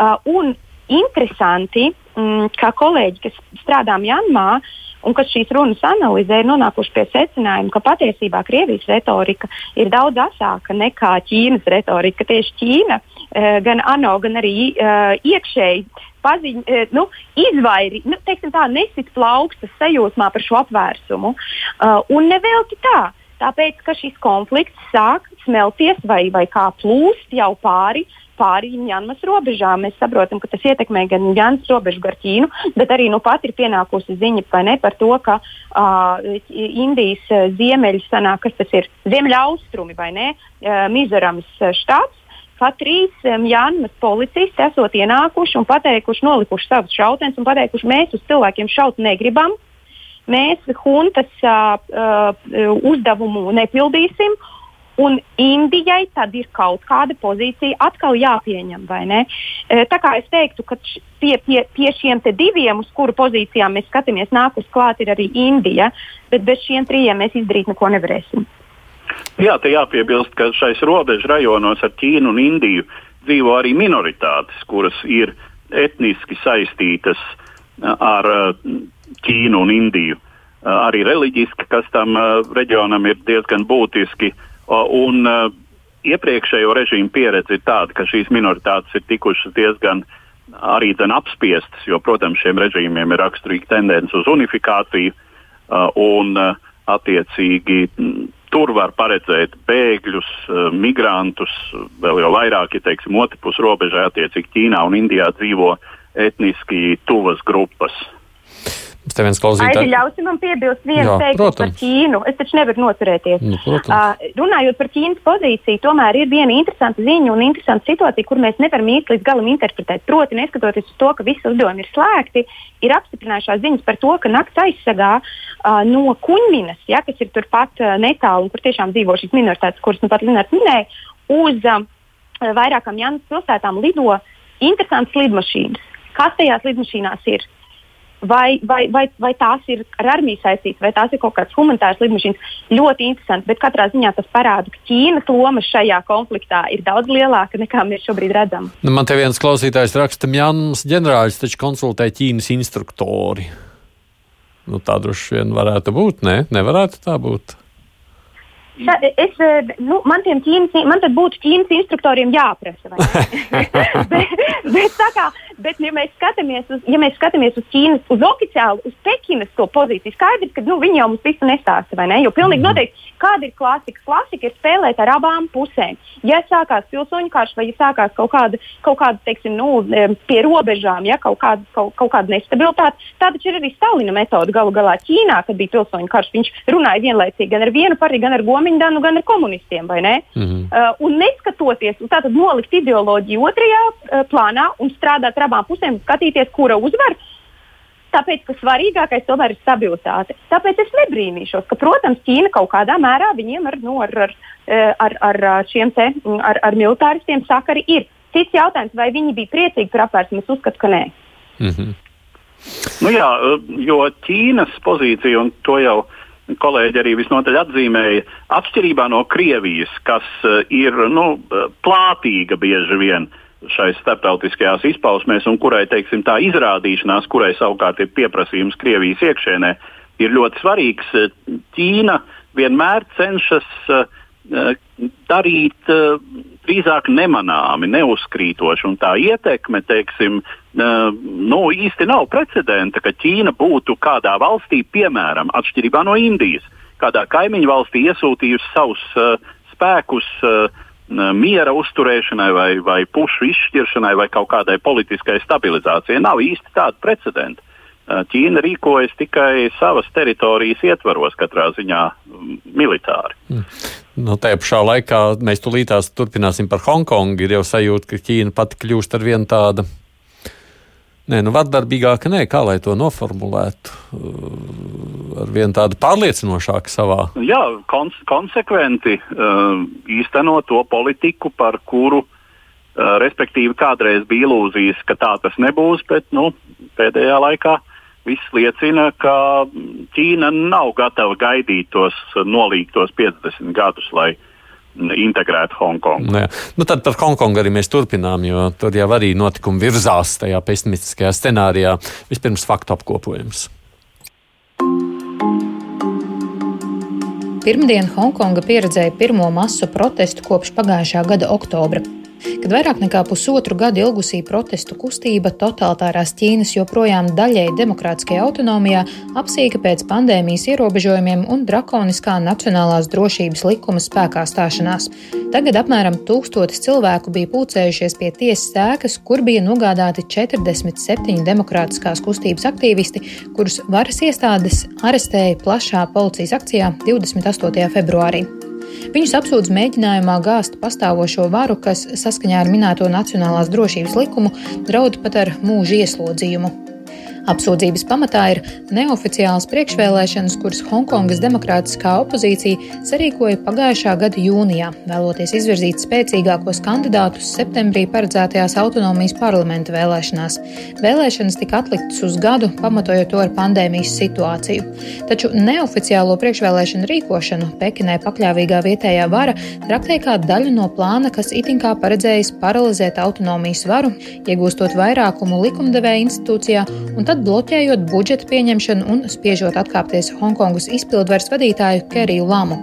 Uh, un interesanti, mm, kā kolēģi, kas strādā Mjanmā un kas šīs runas analizē, ir nonākuši pie secinājuma, ka patiesībā Krievijas retorika ir daudz asāka nekā Ķīnas retorika. Tieši Ķīna, uh, gan ANO, gan arī uh, iekšēji paziņ, uh, nu, izvairi, nu, teiksim tā, nesit plaukstas sajūsmā par šo apvērsumu. Uh, un nevelti tā tāpēc, ka šis konflikts sāk smelties vai, vai kā plūst jau pāri pāri Mjanmas robežām. Mēs saprotam, ka tas ietekmē gan Mjanmas robežu gar Ķīnu, bet arī nu pat ir pienākusi ziņa ne, par to, ka uh, Indijas ziemeļi sanāk, kas tas ir ziemeļaustrumi vai ne, uh, Mizorams štāts. Pat trīs Mjanmas policisti esot ienākuši un pateikuši, nolikuši savus šauteņus un pateikuši, mēs uz cilvēkiem šaut negribam. Mēs huntas uh, uh, uzdevumu nepildīsim Un Indijai tad ir kaut kāda pozīcija atkal jāpieņem, vai ne? E, tā kā es teiktu, ka pie, pie, pie šiem diviem, uz kuru pozīcijām mēs skatāmies, nākus klāt ir arī Indija, bet bez šiem trijiem mēs izdarīt neko nevarēsim. Jā, te jāpiebilst, ka šais robežu rajonos ar Ķīnu un Indiju dzīvo arī minoritātes, kuras ir etniski saistītas ar Ķīnu un Indiju. Arī reliģiski, kas tam reģionam ir diezgan būtiski. Uh, Un uh, iepriekšējo režīmu pieredze ir tāda, ka šīs minoritātes ir tikušas diezgan arī apspiestas, jo, protams, šiem režīmiem ir raksturīga tendence uz unifikāciju, uh, un uh, attiecīgi tur var paredzēt bēgļus, uh, migrantus, vēl jau vairāk, ja teiksim, otrpus robežai, attiecīgi Ķīnā un Indijā dzīvo etniski tuvas grupas. Te viens klausītājs. Aidi, ļausim man piebilst vienu teikumu par Ķīnu. Es taču nevaru noturēties. Nu, uh, runājot par Ķīnas pozīciju, tomēr ir viena interesanta ziņa un interesanta situācija, kur mēs nevaram īsti līdz galam interpretēt. Proti, neskatoties uz to, ka visi uzdevumi ir slēgti, ir apstiprinājušās ziņas par to, ka nakts aizsargā uh, no kuņminas, ja, kas ir turpat uh, netālu un kur tiešām dzīvo šīs minoritātes, kuras nu pat Linārds minēja, uz uh, vairākām Jānas pilsētām lido interesantas lidmašīnas. Kas tajās lidmašīnās ir? Vai, vai, vai, vai tās ir ar armiju saistītas, vai tās ir kaut kādas humanitāras lidmašīnas. Ļoti interesanti, bet katrā ziņā tas parāda, ka Ķīnas loma šajā konfliktā ir daudz lielāka nekā mēs šobrīd redzam. Nu, man te viens klausītājs raksta, ka Jānis ģenerālis taču konsultē Ķīnas instruktori. Nu, tā droši vien varētu būt, ne? Nevarētu tā būt. Ša, es, nu, man, ķīnas, man tad būtu ķīnas instruktoriem jāprasa. bet, bet, kā, bet ja, mēs skatāmies uz, ja mēs skatāmies uz Ķīnas, uz oficiālu, uz Pekinas to pozīciju, skaidrs, ka nu, viņi jau mums visu nestāsta, vai ne? Jo pilnīgi mhm. noteikti, kāda ir klasika? Klasika ir spēlēt ar abām pusēm. Ja sākās pilsoņu karš vai ja sākās kaut kāda, kaut kāda teiksim, nu, pie robežām, ja kaut kāda, kaut, kaut kāda nestabilitāte, tā taču ir arī Stalina metode galu galā Ķīnā, kad bija pilsoņu karš. Viņš runāja vienlaicīgi gan ar vienu partiju, gan ar gomu Komindanu, gan ar komunistiem, vai ne? Mm -hmm. uh, un neskatoties tādu nolikt ideoloģiju otrajā uh, plānā un strādāt ar abām pusēm, skatīties, kura uzvar. Tāpēc, ka svarīgākais tomēr ir stabilitāte. Tāpēc es nebrīnīšos, ka, protams, Ķīna kaut kādā mērā viņiem ar, nu, ar, ar, uh, ar, ar šiem te, ar, ar militāristiem sakari ir. Cits jautājums, vai viņi bija priecīgi par apvērsumu, es uzskatu, ka nē. Mm -hmm. nu jā, uh, jo Ķīnas pozīcija, un to jau uh, kolēģi arī visnotaļ atzīmēja, atšķirībā no Krievijas, kas uh, ir nu, eh, plātīga bieži vien šai starptautiskajās izpausmēs un kurai teiksim, tā izrādīšanās, kurai savukārt ir pieprasījums Krievijas iekšēnē, ir ļoti svarīgs. Eh, Ķīna vienmēr cenšas uh, darīt uh, drīzāk nemanāmi, neuzkrītoši. Un tā ietekme, teiksim, uh, nu, īsti nav precedenta, ka Ķīna būtu kādā valstī, piemēram, atšķirībā no Indijas, kādā kaimiņu valstī iesūtījusi savus uh, spēkus uh, miera uzturēšanai vai, vai pušu izšķiršanai vai kaut kādai politiskai stabilizācijai. Nav īsti tāda precedenta. Ķīna rīkojas tikai savas teritorijas ietvaros, katrā ziņā militāri. Mm. Nu, tajā pašā laikā mēs tulītās turpināsim par Hongkongu. Ir jau sajūta, ka Ķīna pati kļūst ar vien tādu. Nē, nu, vardarbīgāka nē, kā lai to noformulētu. Ar vien tādu pārliecinošāku savā. Jā, kons konsekventi uh, īstenot to politiku, par kuru, uh, respektīvi, kādreiz bija ilūzijas, ka tā tas nebūs, bet nu, pēdējā laikā viss liecina, ka Ķīna nav gatava gaidīt tos nolīgtos 50 gadus, lai integrētu Hongkongu. Nu, nu, tad par Hongkongu arī mēs turpinām, jo tur jau arī notikumi virzās tajā pesimistiskajā scenārijā. Vispirms faktu apkopojums. Pirmdien Hongkonga pieredzēja pirmo masu protestu kopš pagājušā gada oktobra. Kad vairāk nekā pusotru gadu ilgusī protestu kustība totalitārās Ķīnas joprojām daļēji demokrātiskajā autonomijā apsīka pēc pandēmijas ierobežojumiem un drakoniskā nacionālās drošības likuma spēkā stāšanās. Tagad apmēram tūkstotis cilvēku bija pulcējušies pie tiesas sēkas, kur bija nogādāti 47 demokrātiskās kustības aktīvisti, kurus varas iestādes arestēja plašā policijas akcijā 28. februārī. Viņus apsūdz mēģinājumā gāzt pastāvošo varu, kas saskaņā ar minēto Nacionālās drošības likumu draud pat ar mūža ieslodzījumu. Apsūdzības pamatā ir neoficiāls priekšvēlēšanas, kuras Hongkongas demokrātiskā opozīcija sarīkoja pagājušā gada jūnijā, vēloties izvirzīt spēcīgākos kandidātus septembrī paredzētajās autonomijas parlamenta vēlēšanās. Vēlēšanas tika atliktas uz gadu, pamatojot to ar pandēmijas situāciju. Taču neoficiālo priekšvēlēšanu rīkošanu Pekinai pakļāvīgā vietējā vara traktē kā daļu no plāna, kas itin kā paredzējis paralizēt autonomijas varu, iegūstot vairākumu likumdevēja institūcijā un tad bloķējot budžeta pieņemšanu un spiežot atkāpties Hongkongas izpildvaras vadītāju Keriju Lamu.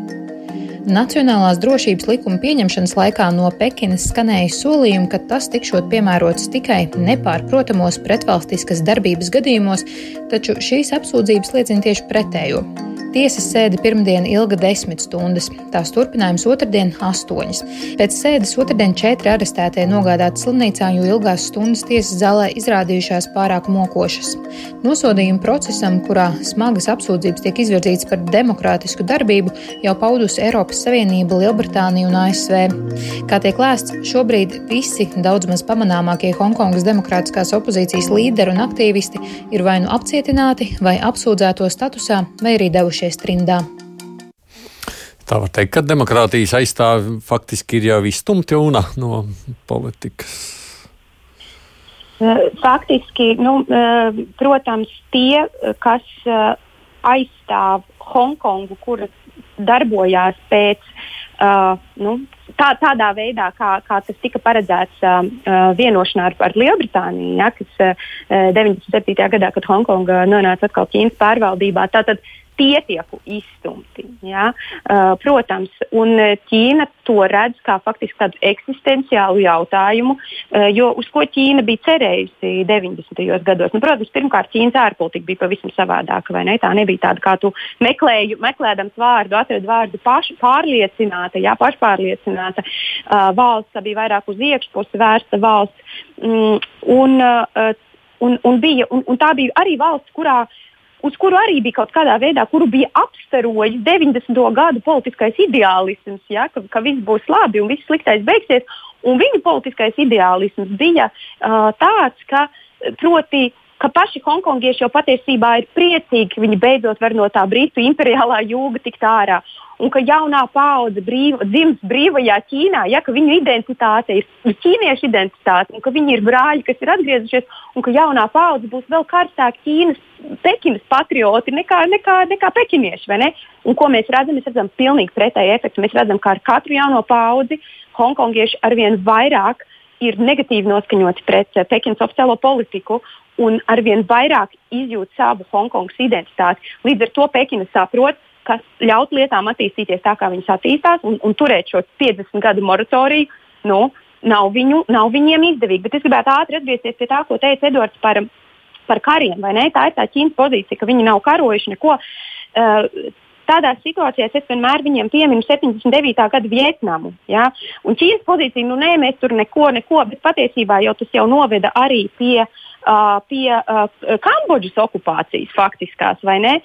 Nacionālās drošības likuma pieņemšanas laikā no Pekinas skanēja solījumi, ka tas tikšot piemērots tikai nepārprotamos pretvalstiskas darbības gadījumos, taču šīs apsūdzības liecina tieši pretējo. Tiesas sēde pirmdien ilga desmit stundas, tās turpinājums otrdien - astoņas. Pēc sēdes otrdien četri arestētie nogādāti slimnīcā, jo ilgās stundas tiesas zālē izrādījušās pārāk mokošas. Nosodījuma procesam, kurā smagas apsūdzības tiek izvirzītas par demokrātisku darbību, jau paudusi Eiropas Savienība, Lielbritānija un ASV. Kā tiek lēsts, šobrīd visi daudz maz pamanāmākie Hongkongas demokrātiskās opozīcijas līderi un aktīvisti ir vai nu apcietināti, vai apsūdzēto statusā, vai arī devušies devušies trimdā. Tā var teikt, ka demokrātijas aizstāvi faktiski ir jau izstumti una no politikas. Eh, faktiski, nu, eh, protams, tie, kas eh, aizstāv Hongkongu, kura darbojās pēc nu, tā, tādā veidā, kā, kā tas tika paredzēts vienošanā ar, ar Lielbritāniju, ja, kas uh, 97. gadā, kad Hongkonga nonāca atkal Ķīnas pārvaldībā. Tātad tie tiek izstumti. Ja? Uh, protams, un Ķīna to redz kā faktiski tādu eksistenciālu jautājumu, uh, jo uz ko Ķīna bija cerējusi 90. gados. Nu, protams, pirmkārt, Ķīnas ārpolitika bija pavisam savādāka. Ne? Tā nebija tāda, kā tu meklēji, meklējams vārdu, atradi vārdu paš, pārliecināta, jā, pašpārliecināta uh, valsts, tā bija vairāk uz iekšpusi vērsta valsts. Mm, un, uh, un, un, bija, un, un tā bija arī valsts, kurā uh, uz kuru arī bija kaut kādā veidā, kuru bija apstarojis 90. gadu politiskais ideālisms, ja, ka, ka viss būs labi un viss sliktais beigsies. Un viņa politiskais ideālisms bija uh, tāds, ka proti ka paši hongkongieši jau patiesībā ir priecīgi, ka viņi beidzot var no tā britu imperiālā jūga tikt ārā. Un ka jaunā paudze brīva, dzims brīvajā Ķīnā, ja viņu identitāte ir ķīniešu identitāte, un ka viņi ir brāļi, kas ir atgriezušies, un ka jaunā paudze būs vēl karstāka Ķīnas, Pekinas patrioti nekā, nekā, nekā pekinieši. Ne? Un ko mēs redzam? Mēs redzam pilnīgi pretēju efektu. Mēs redzam, ka ar katru jauno paudzi hongkongieši arvien vairāk ir negatīvi noskaņoti pret Pekinas oficiālo politiku un arvien vairāk izjūt savu Hongkongas identitāti. Līdz ar to Pekina saprot, ka ļaut lietām attīstīties tā, kā viņas attīstās, un, un turēt šo 50 gadu moratoriju, nu, nav, viņu, nav viņiem izdevīgi. Bet es gribētu ātri atgriezties pie tā, ko teica Edvards par, par kariem. Tā ir tā Ķīnas pozīcija, ka viņi nav karojuši neko. Uh, Tādās situācijās es vienmēr viņiem pieminu 79. gada Vietnamu. Ja? Un Ķīnas pozīcija, nu nē, mēs tur neko, neko, bet patiesībā jau tas jau noveda arī pie uh, uh, pie uh, Kambodžas okupācijas faktiskās, vai ne?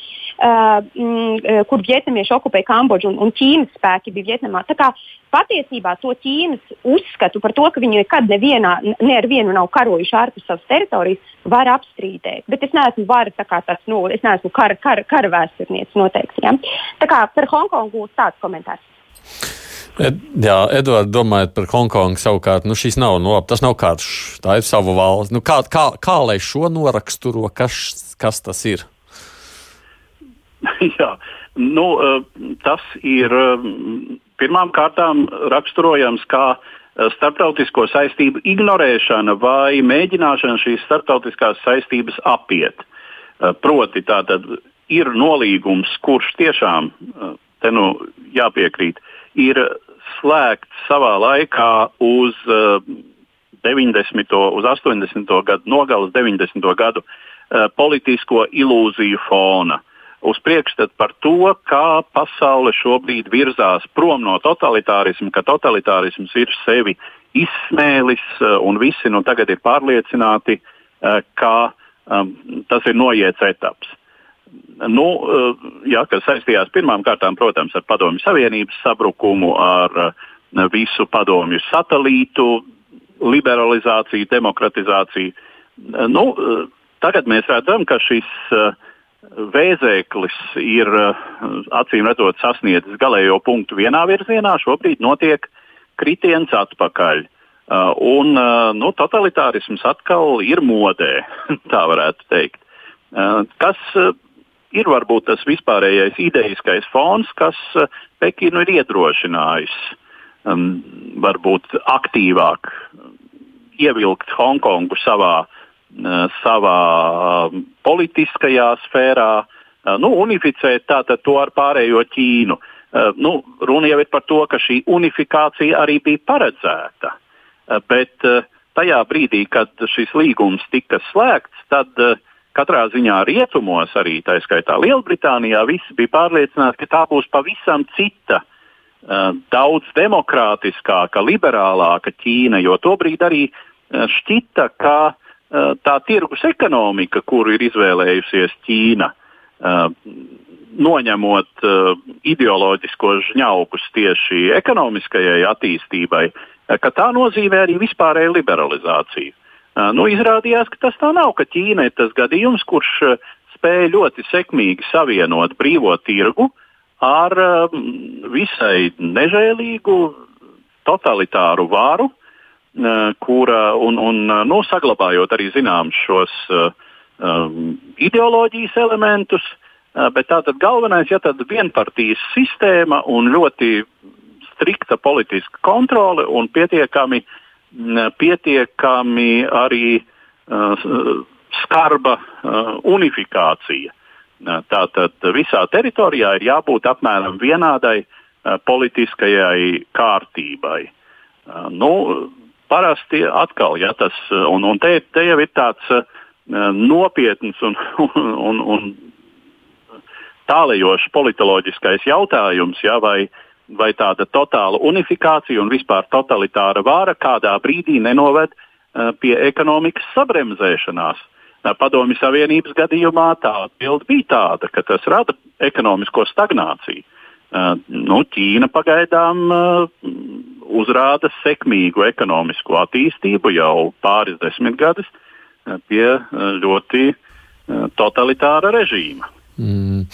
Uh, mm, kur vietnamieši okupēja Kambodžu un, un Ķīnas spēki bija Vietnamā. Tā kā patiesībā to Ķīnas uzskatu par to, ka viņi nekad nevienā, ne ar vienu nav karojuši ārpus savas teritorijas, var apstrīdēt. Bet es neesmu vara, tāds, nu, es neesmu kara, kara, kara vēsturnieks noteikti. Ja? Tā kā par Hongkongu tāds komentārs. Ed, jā, Edvards, domājot par Hongkongu, savukārt, nu, šis nav, nu, tas nav karš, tā ir sava valsts. Nu, kā, kā, kā lai šo noraksturo, kas, kas tas ir? jā, nu, eh, tas ir eh, pirmām kārtām raksturojams kā eh, starptautisko saistību ignorēšana vai mēģināšana šīs starptautiskās saistības apiet. Proti, tātad ir nolīgums, kurš tiešām, te nu jāpiekrīt, ir slēgts savā laikā uz uh, 90. uz 80. gadu, nogalas 90. gadu uh, politisko ilūziju fona. Uz priekšstatu par to, kā pasaule šobrīd virzās prom no totalitārisma, ka totalitārisms ir sevi izsmēlis uh, un visi nu tagad ir pārliecināti, ka um, tas ir noiets etaps. Nu, uh, jā, kas saistījās pirmām kārtām, protams, ar Padomju Savienības sabrukumu, ar uh, visu padomju satelītu liberalizāciju, demokratizāciju. Uh, nu, tagad mēs redzam, ka šis vēzēklis ir acīm redzot sasniedzis galējo punktu vienā virzienā. Šobrīd notiek kritiens atpakaļ. Un nu, totalitārisms atkal ir modē, tā varētu teikt. Kas ir varbūt tas vispārējais idejiskais fons, kas eh, Pekinu ir iedrošinājis um, varbūt aktīvāk ievilkt Hongkongu savā, uh, savā uh, politiskajā sfērā, uh, nu, unificēt tātad to ar pārējo Ķīnu. Uh, nu, runa jau ir par to, ka šī unifikācija arī bija paredzēta. Uh, bet uh, tajā brīdī, kad šis līgums tika slēgts, tad uh, katrā ziņā rietumos, arī tā skaitā Lielbritānijā, visi bija pārliecināti, ka tā būs pavisam cita, daudz demokrātiskāka, liberālāka Ķīna, jo tobrīd arī šķita, ka tā tirgus ekonomika, kuru ir izvēlējusies Ķīna, noņemot ideoloģiskos žņaukus tieši ekonomiskajai attīstībai, ka tā nozīmē arī vispārēju liberalizāciju. Nu, izrādījās, ka tas tā nav, ka Ķīna ir tas gadījums, kurš spēja ļoti sekmīgi savienot brīvo tirgu ar visai nežēlīgu totalitāru varu, kura, un, un nu, saglabājot arī zināmus šos um, ideoloģijas elementus, bet tātad galvenais, ja tad vienpartijas sistēma un ļoti strikta politiska kontrole un pietiekami uh, pietiekami arī uh, skarba uh, unifikācija. Tātad visā teritorijā ir jābūt apmēram vienādai politiskajai kārtībai. Nu, parasti atkal, ja tas, un, un te, te jau ir tāds nopietns un, un, un tālējošs politoloģiskais jautājums, ja, vai uh, vai tāda totāla unifikācija un vispār totalitāra vāra kādā brīdī nenoved uh, pie ekonomikas sabremzēšanās. Padomju Savienības gadījumā tā atbilde bija tāda, ka tas rada ekonomisko stagnāciju. Uh, nu, Ķīna pagaidām uh, uzrāda sekmīgu ekonomisko attīstību jau pāris desmitgadus pie ļoti totalitāra režīma. Mm.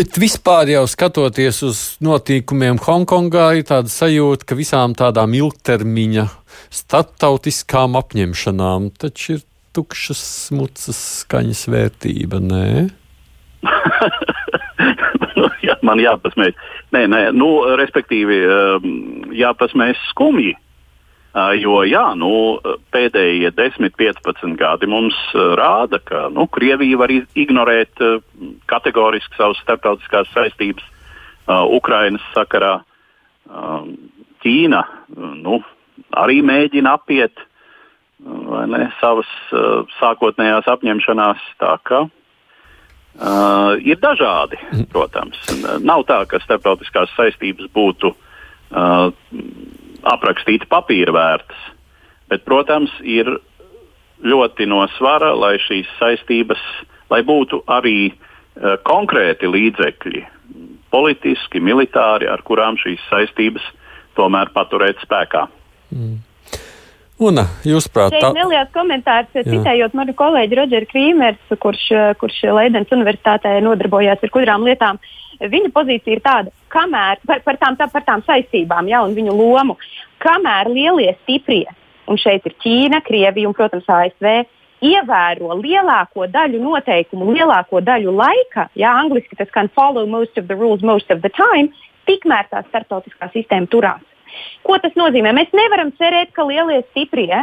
Bet vispār jau skatoties uz notikumiem Hongkongā, ir tāda sajūta, ka visām tādām ilgtermiņa starptautiskām apņemšanām taču ir tukšas mucas skaņas vērtība, nē? man jāpasmēj. Nē, nē, nu, respektīvi, um, jāpasmēj skumji. Jo jā, nu, pēdējie 10, 15 gadi mums rāda, ka nu, Krievija var ignorēt kategoriski savas starptautiskās saistības uh, Ukrainas sakarā. Uh, Ķīna nu, arī mēģina apiet uh, ne, savas uh, sākotnējās apņemšanās. Tā, ka, uh, ir dažādi, protams. Nav tā, ka starptautiskās saistības būtu uh, aprakstīti papīra vērtas. Bet, protams, ir ļoti no svara, lai šīs saistības, lai būtu arī uh, konkrēti līdzekļi, politiski, militāri, ar kurām šīs saistības tomēr paturēt spēkā. Mm. Un, jūs prāt, tā... Neliels komentārs, Jā. citējot manu kolēģi Rodžeru Krīmers, kurš, kurš Leidens universitātē nodarbojās ar kudrām lietām. Viņa pozīcija ir tāda, kamēr par, par, tām, tā, par tām saistībām ja, un viņu lomu, kamēr lielie stiprie, un šeit ir Ķīna, Krievija un, protams, ASV, ievēro lielāko daļu noteikumu, lielāko daļu laika, ja angliski tas skan follow most of the rules most of the time, tikmēr tā starptautiskā sistēma turās. Ko tas nozīmē? Mēs nevaram cerēt, ka lielie stiprie,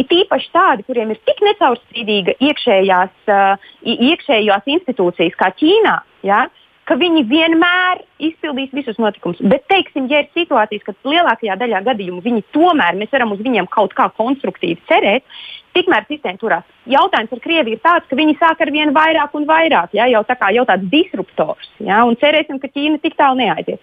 it īpaši tādi, kuriem ir tik necaurspīdīga iekšējās, uh, iekšējās institūcijas kā Ķīnā, ja, ka viņi vienmēr izpildīs visus notikumus. Bet, teiksim, ja ir situācijas, kad lielākajā daļā gadījumu viņi tomēr mēs varam uz viņiem kaut kā konstruktīvi cerēt, tikmēr sistēma turās. Jautājums ar Krieviju ir tāds, ka viņi sāk ar vien vairāk un vairāk, ja, jau, tā kā, jau tāds disruptors, ja, cerēsim, ka Ķīna tik tālu neaizies.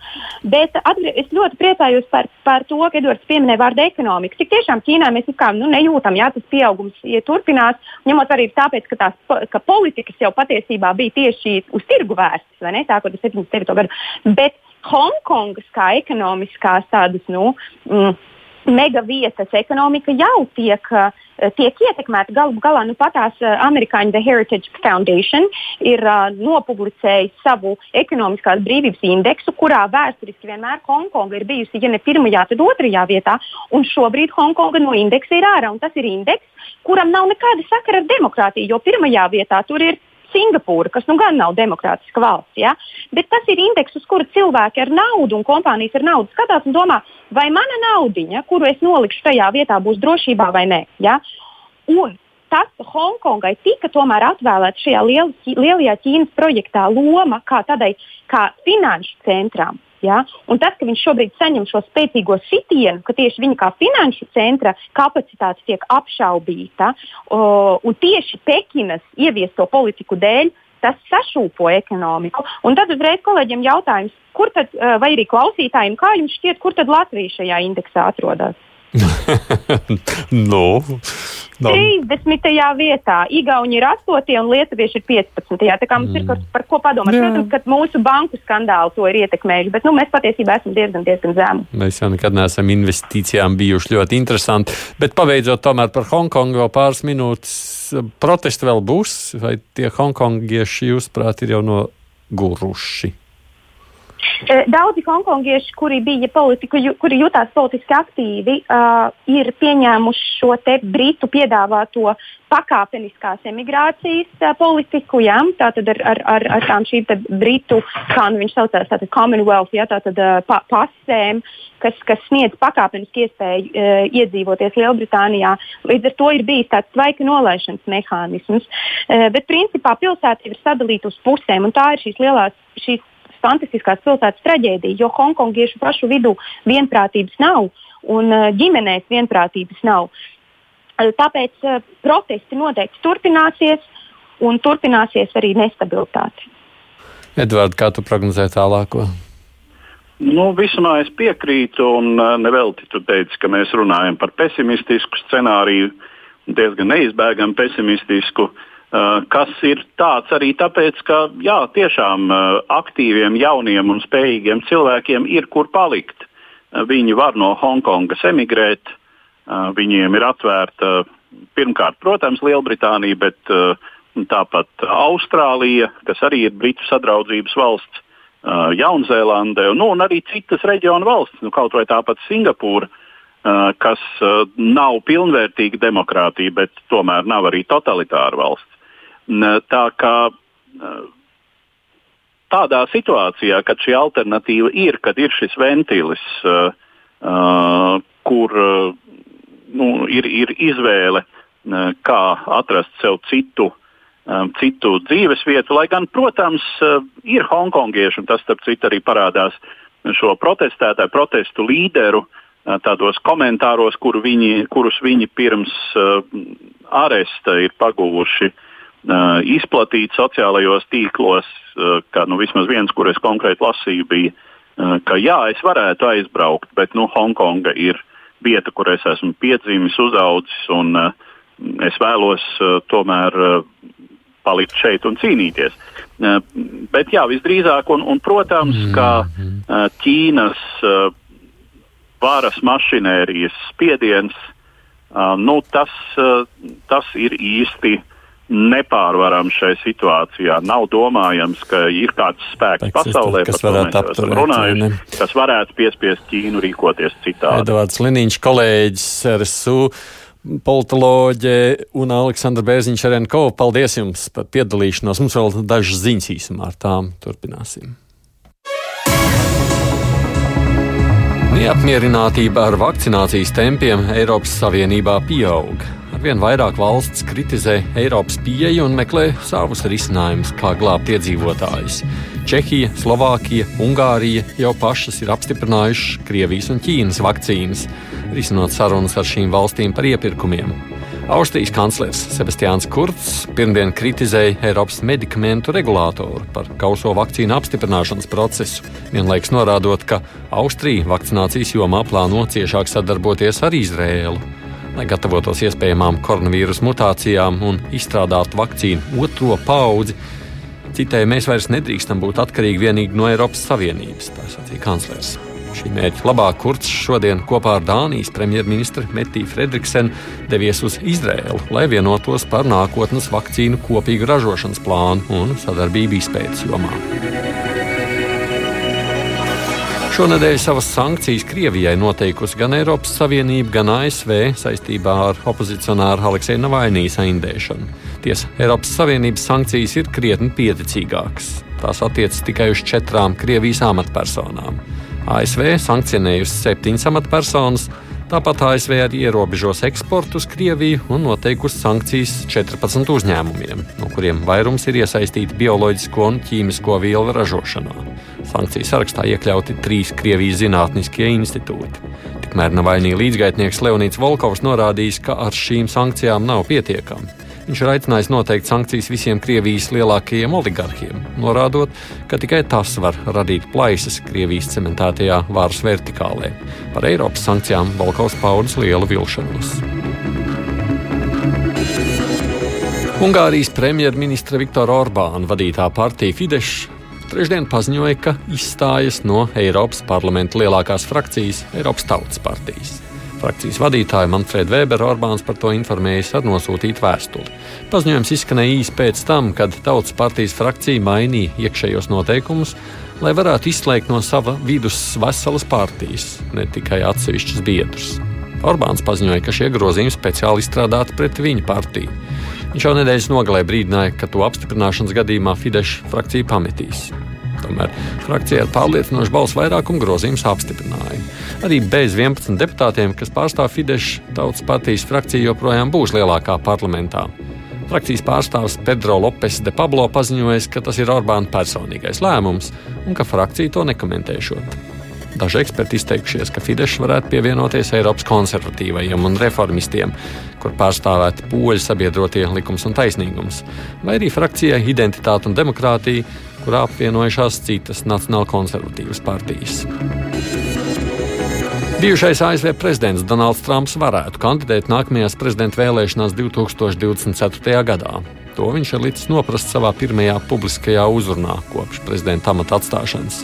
Bet atgrie, es ļoti priecājos par, par to, ka Edvards pieminēja vārdu ekonomika. Tik tiešām Ķīnā mēs kā, nu, nejūtam, ja tas pieaugums ja turpinās, ņemot arī tāpēc, ka, tās, ka politikas jau patiesībā bija tieši uz tirgu vērstas, vai ne, sākot ar 79. gadu. Bet Hongkongas kā ekonomiskās tādas, nu, mm, megavietas ekonomika jau tiek, eh, tiek ietekmēta. Galu galā nu, patās eh, amerikāņu The Heritage Foundation ir uh, nopublicējis savu ekonomiskās brīvības indeksu, kurā vēsturiski vienmēr Hongkonga ir bijusi, ja ne pirmajā, tad otrajā vietā. Un šobrīd Hongkonga no indeksa ir ārā. Tas ir indeks, kuram nav nekāda sakara ar demokrātiju, jo pirmajā vietā tur ir Singapūra, kas nu gan nav demokrātiska valsts. Ja? Bet tas ir indeks, uz kura cilvēki ar naudu un kompānijas ar naudu skatās un domā, vai mana naudiņa, kuru es nolikšu tajā vietā, būs drošībā vai nē. Ja? Un tas, ka Hongkongai tika tomēr atvēlēta šajā liel, lielajā Ķīnas projektā loma kā tādai kā finanšu centram, Ja? Un tas, ka viņš šobrīd saņem šo spēcīgo sitienu, ka tieši viņa kā finanšu centra kapacitāte tiek apšaubīta, o, un tieši Pekinas ieviesto politiku dēļ, tas sašūpo ekonomiku. Un tad uzreiz kolēģiem jautājums, kur tad, vai arī klausītājiem, kā jums šķiet, kur tad Latvija šajā indeksā atrodas? nu, Nav. 30. vietā, Igauni ir 8. un Lietuvieši ir 15. Tā kā mums mm. ir par, par ko padomāt. Jā. Protams, ka mūsu banku skandāli to ir ietekmējuši, bet nu, mēs patiesībā esam diezgan, diezgan zemi. Mēs jau nekad neesam investīcijām bijuši ļoti interesanti. Bet pabeidzot tomēr par Hongkongu vēl pāris minūtes, protesti vēl būs, vai tie hongkongieši, jūsuprāt, ir jau noguruši? Eh, daudzi hongkongieši, kuri bija politiku, kuri jutās politiski aktīvi, uh, ir pieņēmuši šo britu piedāvāto pakāpeniskās emigrācijas uh, politiku, ja? tātad ar, ar, ar, ar tām šīm britu, kā nu viņš saucās, tātad Commonwealth, ja? tātad uh, pa, pasēm, kas, kas sniedz pakāpeniski iespēju uh, iedzīvoties Lielbritānijā. Līdz ar to ir bijis tāds tvaika nolaišanas mehānisms. Uh, bet principā pilsēta ir sadalīta uz pusēm, un tā ir šīs lielās šīs fantastiskās pilsētas traģēdija, jo hongkongiešu pašu vidū vienprātības nav un uh, ģimenēs vienprātības nav. Uh, tāpēc uh, protesti noteikti turpināsies un turpināsies arī nestabilitāte. Edvards, kā tu prognozē tālāko? Nu, visumā es piekrītu, un nevelti tu teici, ka mēs runājam par pesimistisku scenāriju, diezgan neizbēgami pesimistisku. Uh, kas ir tāds arī tāpēc, ka jā, tiešām uh, aktīviem, jauniem un spējīgiem cilvēkiem ir kur palikt. Uh, viņi var no Hongkongas emigrēt, viņiem ir atvērta pirmkārt, protams, Lielbritānija, bet tāpat Austrālija, kas arī ir Britu sadraudzības valsts, Jaunzēlandē nu, un arī citas reģionu valsts, nu, kaut vai tāpat Singapūra. Kas nav pilnvērtīga demokrātija, bet tomēr nav arī totalitāra valsts. Tā kā tādā situācijā, kad šī alternatīva ir, kad ir šis ventilis, uh, uh, kur uh, nu, ir, ir izvēle, uh, kā atrast sev citu, um, citu dzīves vietu, lai gan, protams, uh, ir hongkongieši, un tas, starp citu, arī parādās šo protestētāju, protestu līderu uh, tādos komentāros, kur viņi, kurus viņi pirms uh, aresta ir paguvuši. uh, uh, izplatīts sociālajos tīklos, uh, ka nu, vismaz viens, kur es konkrēti lasīju, bija, uh, ka jā, es varētu aizbraukt, bet nu, Hongkonga ir vieta, kur es esmu piedzimis, uzaudzis, un es vēlos tomēr palikt šeit un cīnīties. Bet jā, visdrīzāk, un, un protams, mm -hmm. ka Ķīnas varas mašinērijas spiediens, nu, tas, tas ir īsti nepārvarams šai situācijā. Nav domājams, ka ir kāds spēks Spēks pasaulē, kas varētu apturēt, runājuši, kas varētu piespiest Ķīnu rīkoties citādi. Edvards Liniņš, kolēģis RSU. Politoloģe un Aleksandra Bērziņš Arenko. Paldies jums par piedalīšanos. Mums vēl dažas ziņas īsumā ar tām turpināsim. Neapmierinātība ar vakcinācijas tempiem Eiropas Savienībā pieaug. Arvien vairāk valsts kritizē Eiropas pieeju un meklē savus risinājumus, kā glābt iedzīvotājus. Čehija, Slovākija, Ungārija jau pašas ir apstiprinājušas Krievijas un Ķīnas vakcīnas, risinot sarunas ar šīm valstīm par iepirkumiem. Austrijas kanclers Sebastians Kurts pirmdien kritizēja Eiropas medikamentu regulātoru par kauso vakcīnu apstiprināšanas procesu, vienlaikus norādot, ka Austrija vakcinācijas jomā plāno ciešāk sadarboties ar Izrēlu, lai gatavotos iespējamām koronavīrus mutācijām un izstrādātu vakcīnu otro paudzi. Citēji mēs vairs nedrīkstam būt atkarīgi tikai no Eiropas Savienības, tā sacīja kanclers. Šī mērķa labāk Kurts šodien kopā ar Dānijas premjerministru Metiju Fredriksenu devies uz Izrēlu, lai vienotos par nākotnes vakcīnu kopīgu ražošanas plānu un sadarbību izpētes jomā. Šonadēļ savas sankcijas Krievijai noteikusi gan Eiropas Savienība, gan ASV saistībā ar opozicionāru Aleksēju Navainijas aindēšanu. Tiesa, Eiropas Savienības sankcijas ir krietni pieticīgākas. Tās attiecas tikai uz četrām Krievijas amatpersonām. ASV sankcionējusi septiņas amatpersonas, tāpat ASV arī ierobežos eksportu uz Krieviju un noteikusi sankcijas 14 uzņēmumiem, no kuriem vairums ir iesaistīti bioloģisko un ķīmisko vielu ražošanā. Sankciju sarakstā iekļauti trīs Krievijas zinātniskie institūti. Tikmēr Navainī līdzgaitnieks Leonīds Volkovs norādījis, ka ar šīm sankcijām nav pietiekami. Viņš ir aicinājis noteikt sankcijas visiem Krievijas lielākajiem oligarkiem, norādot, ka tikai tas var radīt plaisas Krievijas cementētajā varas vertikālē. Par Eiropas sankcijām Balkaus paudas lielu vilšanos. Ungārijas premjerministra Viktora Orbāna vadītā partija Fidesz trešdien paziņoja, ka izstājas no Eiropas parlamenta lielākās frakcijas Eiropas Tautas partijas. Frakcijas vadītāja Manfreda Weber Orbāns par to informējis ar nosūtītu vēstuli. Paziņojums izskanēja īsi pēc tam, kad Tautas partijas frakcija mainīja iekšējos noteikumus, lai varētu izslēgt no sava vidus veselas partijas, ne tikai atsevišķus biedrus. Orbāns paziņoja, ka šie grozījumi speciāli izstrādāti pret viņa partiju. Viņš jau nedēļas nogalē brīdināja, ka to apstiprināšanas gadījumā Fidesz frakcija pametīs. Tomēr frakcija ar pārliecinošu balsu vairākumu grozījumus apstiprināja. Arī bez 11 deputātiem, kas pārstāv Fidesz tautas partijas frakciju, joprojām būs lielākā parlamentā. Frakcijas pārstāvis Pedro Lopes de Pablo paziņoja, ka tas ir Orbāna personīgais lēmums un ka frakcija to nekomentēšot. Daži eksperti izteikušies, ka Fidesz varētu pievienoties Eiropas konservatīvajiem un reformistiem, kur pārstāvēti poļu sabiedrotie likums un taisnīgums, vai arī frakcijai Identitāte un demokrātija, kurā apvienojušās citas nacionāla konservatīvas partijas. Bijušais ASV prezidents Donalds Trumps varētu kandidēt nākamajās prezidenta vēlēšanās 2024. gadā. To viņš ir līdz noprast savā pirmajā publiskajā uzrunā kopš prezidenta amata atstāšanas.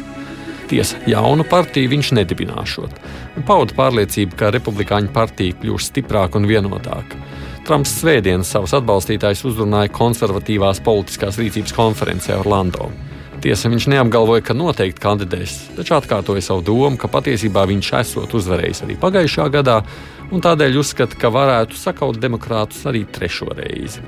Tiesa, jaunu partiju viņš nedibināšot, un pauda pārliecību, ka republikāņu partija kļūs stiprāka un vienotāka. Trumps svētdien savus atbalstītājus uzrunāja konservatīvās politiskās rīcības konferencē Orlando. Tiesa, viņš neapgalvoja, ka noteikti kandidēs, taču atkārtoja savu domu, ka patiesībā viņš esot uzvarējis arī pagājušā gadā, un tādēļ uzskata, ka varētu sakaut demokrātus arī trešo reizi.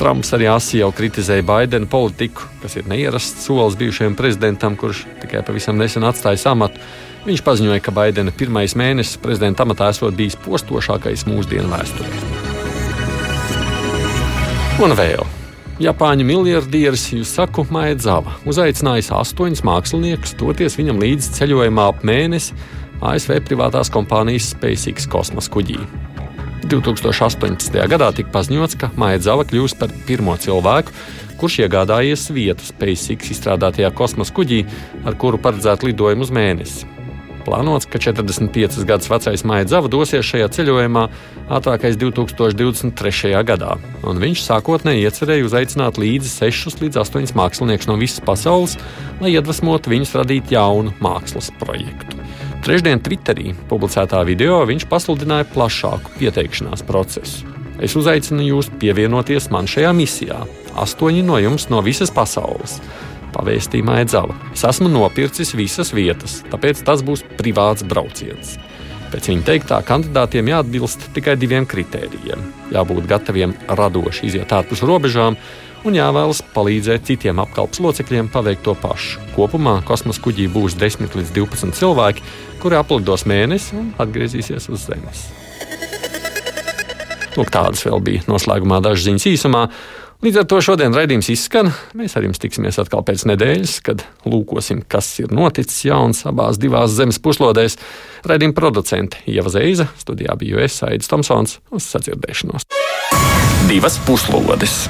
Trumps arī asi jau kritizēja Baidena politiku, kas ir neierasts solis bijušajam prezidentam, kurš tikai pavisam nesen atstāja amatu. Viņš paziņoja, ka Baidena pirmais mēnesis prezidenta amatā esot bijis postošākais mūsdienu vēsturē. Un vēl. Japāņu miljardieris Jusaku Maedzava uzaicinājis astoņus māksliniekus doties viņam līdzi ceļojumā ap mēnesi ASV privātās kompānijas SpaceX kosmosa kuģī. 2018. gadā tika paziņots, ka Maija kļūs par pirmo cilvēku, kurš iegādājies vietu SpaceX izstrādātajā kosmosa kuģī, ar kuru paredzētu lidojumu uz mēnesi. Plānots, ka 45 gadus vecais Maija Zava dosies šajā ceļojumā ātrākais 2023. gadā, un viņš sākotnēji iecerēja uzaicināt līdzi 6 līdz 8 māksliniekus no visas pasaules, lai iedvesmotu viņus radīt jaunu mākslas projektu. Trešdien Twitterī publicētā video viņš pasludināja plašāku pieteikšanās procesu. Es uzaicinu jūs pievienoties man šajā misijā. Astoņi no jums no visas pasaules. Pavēstīja Maidzava. Es esmu nopircis visas vietas, tāpēc tas būs privāts brauciens. Pēc viņa teiktā, kandidātiem jāatbilst tikai diviem kritērijiem. Jābūt gataviem radoši iziet ārpus robežām un jāvēlas palīdzēt citiem apkalpes locekļiem paveikt to pašu. Kopumā kosmosa kuģī būs 10 līdz 12 cilvēki, kuri aplidos mēnesi un atgriezīsies uz Zemes. Lūk, tādas vēl bija noslēgumā dažas ziņas īsumā. Līdz ar to šodien raidījums izskan. Mēs ar jums tiksimies atkal pēc nedēļas, kad lūkosim, kas ir noticis jauns abās divās zemes puslodēs. Raidījuma producente Ieva Zeiza, studijā bija es, Aits Tomsons, uz sadzirdēšanos. Divas puslodes!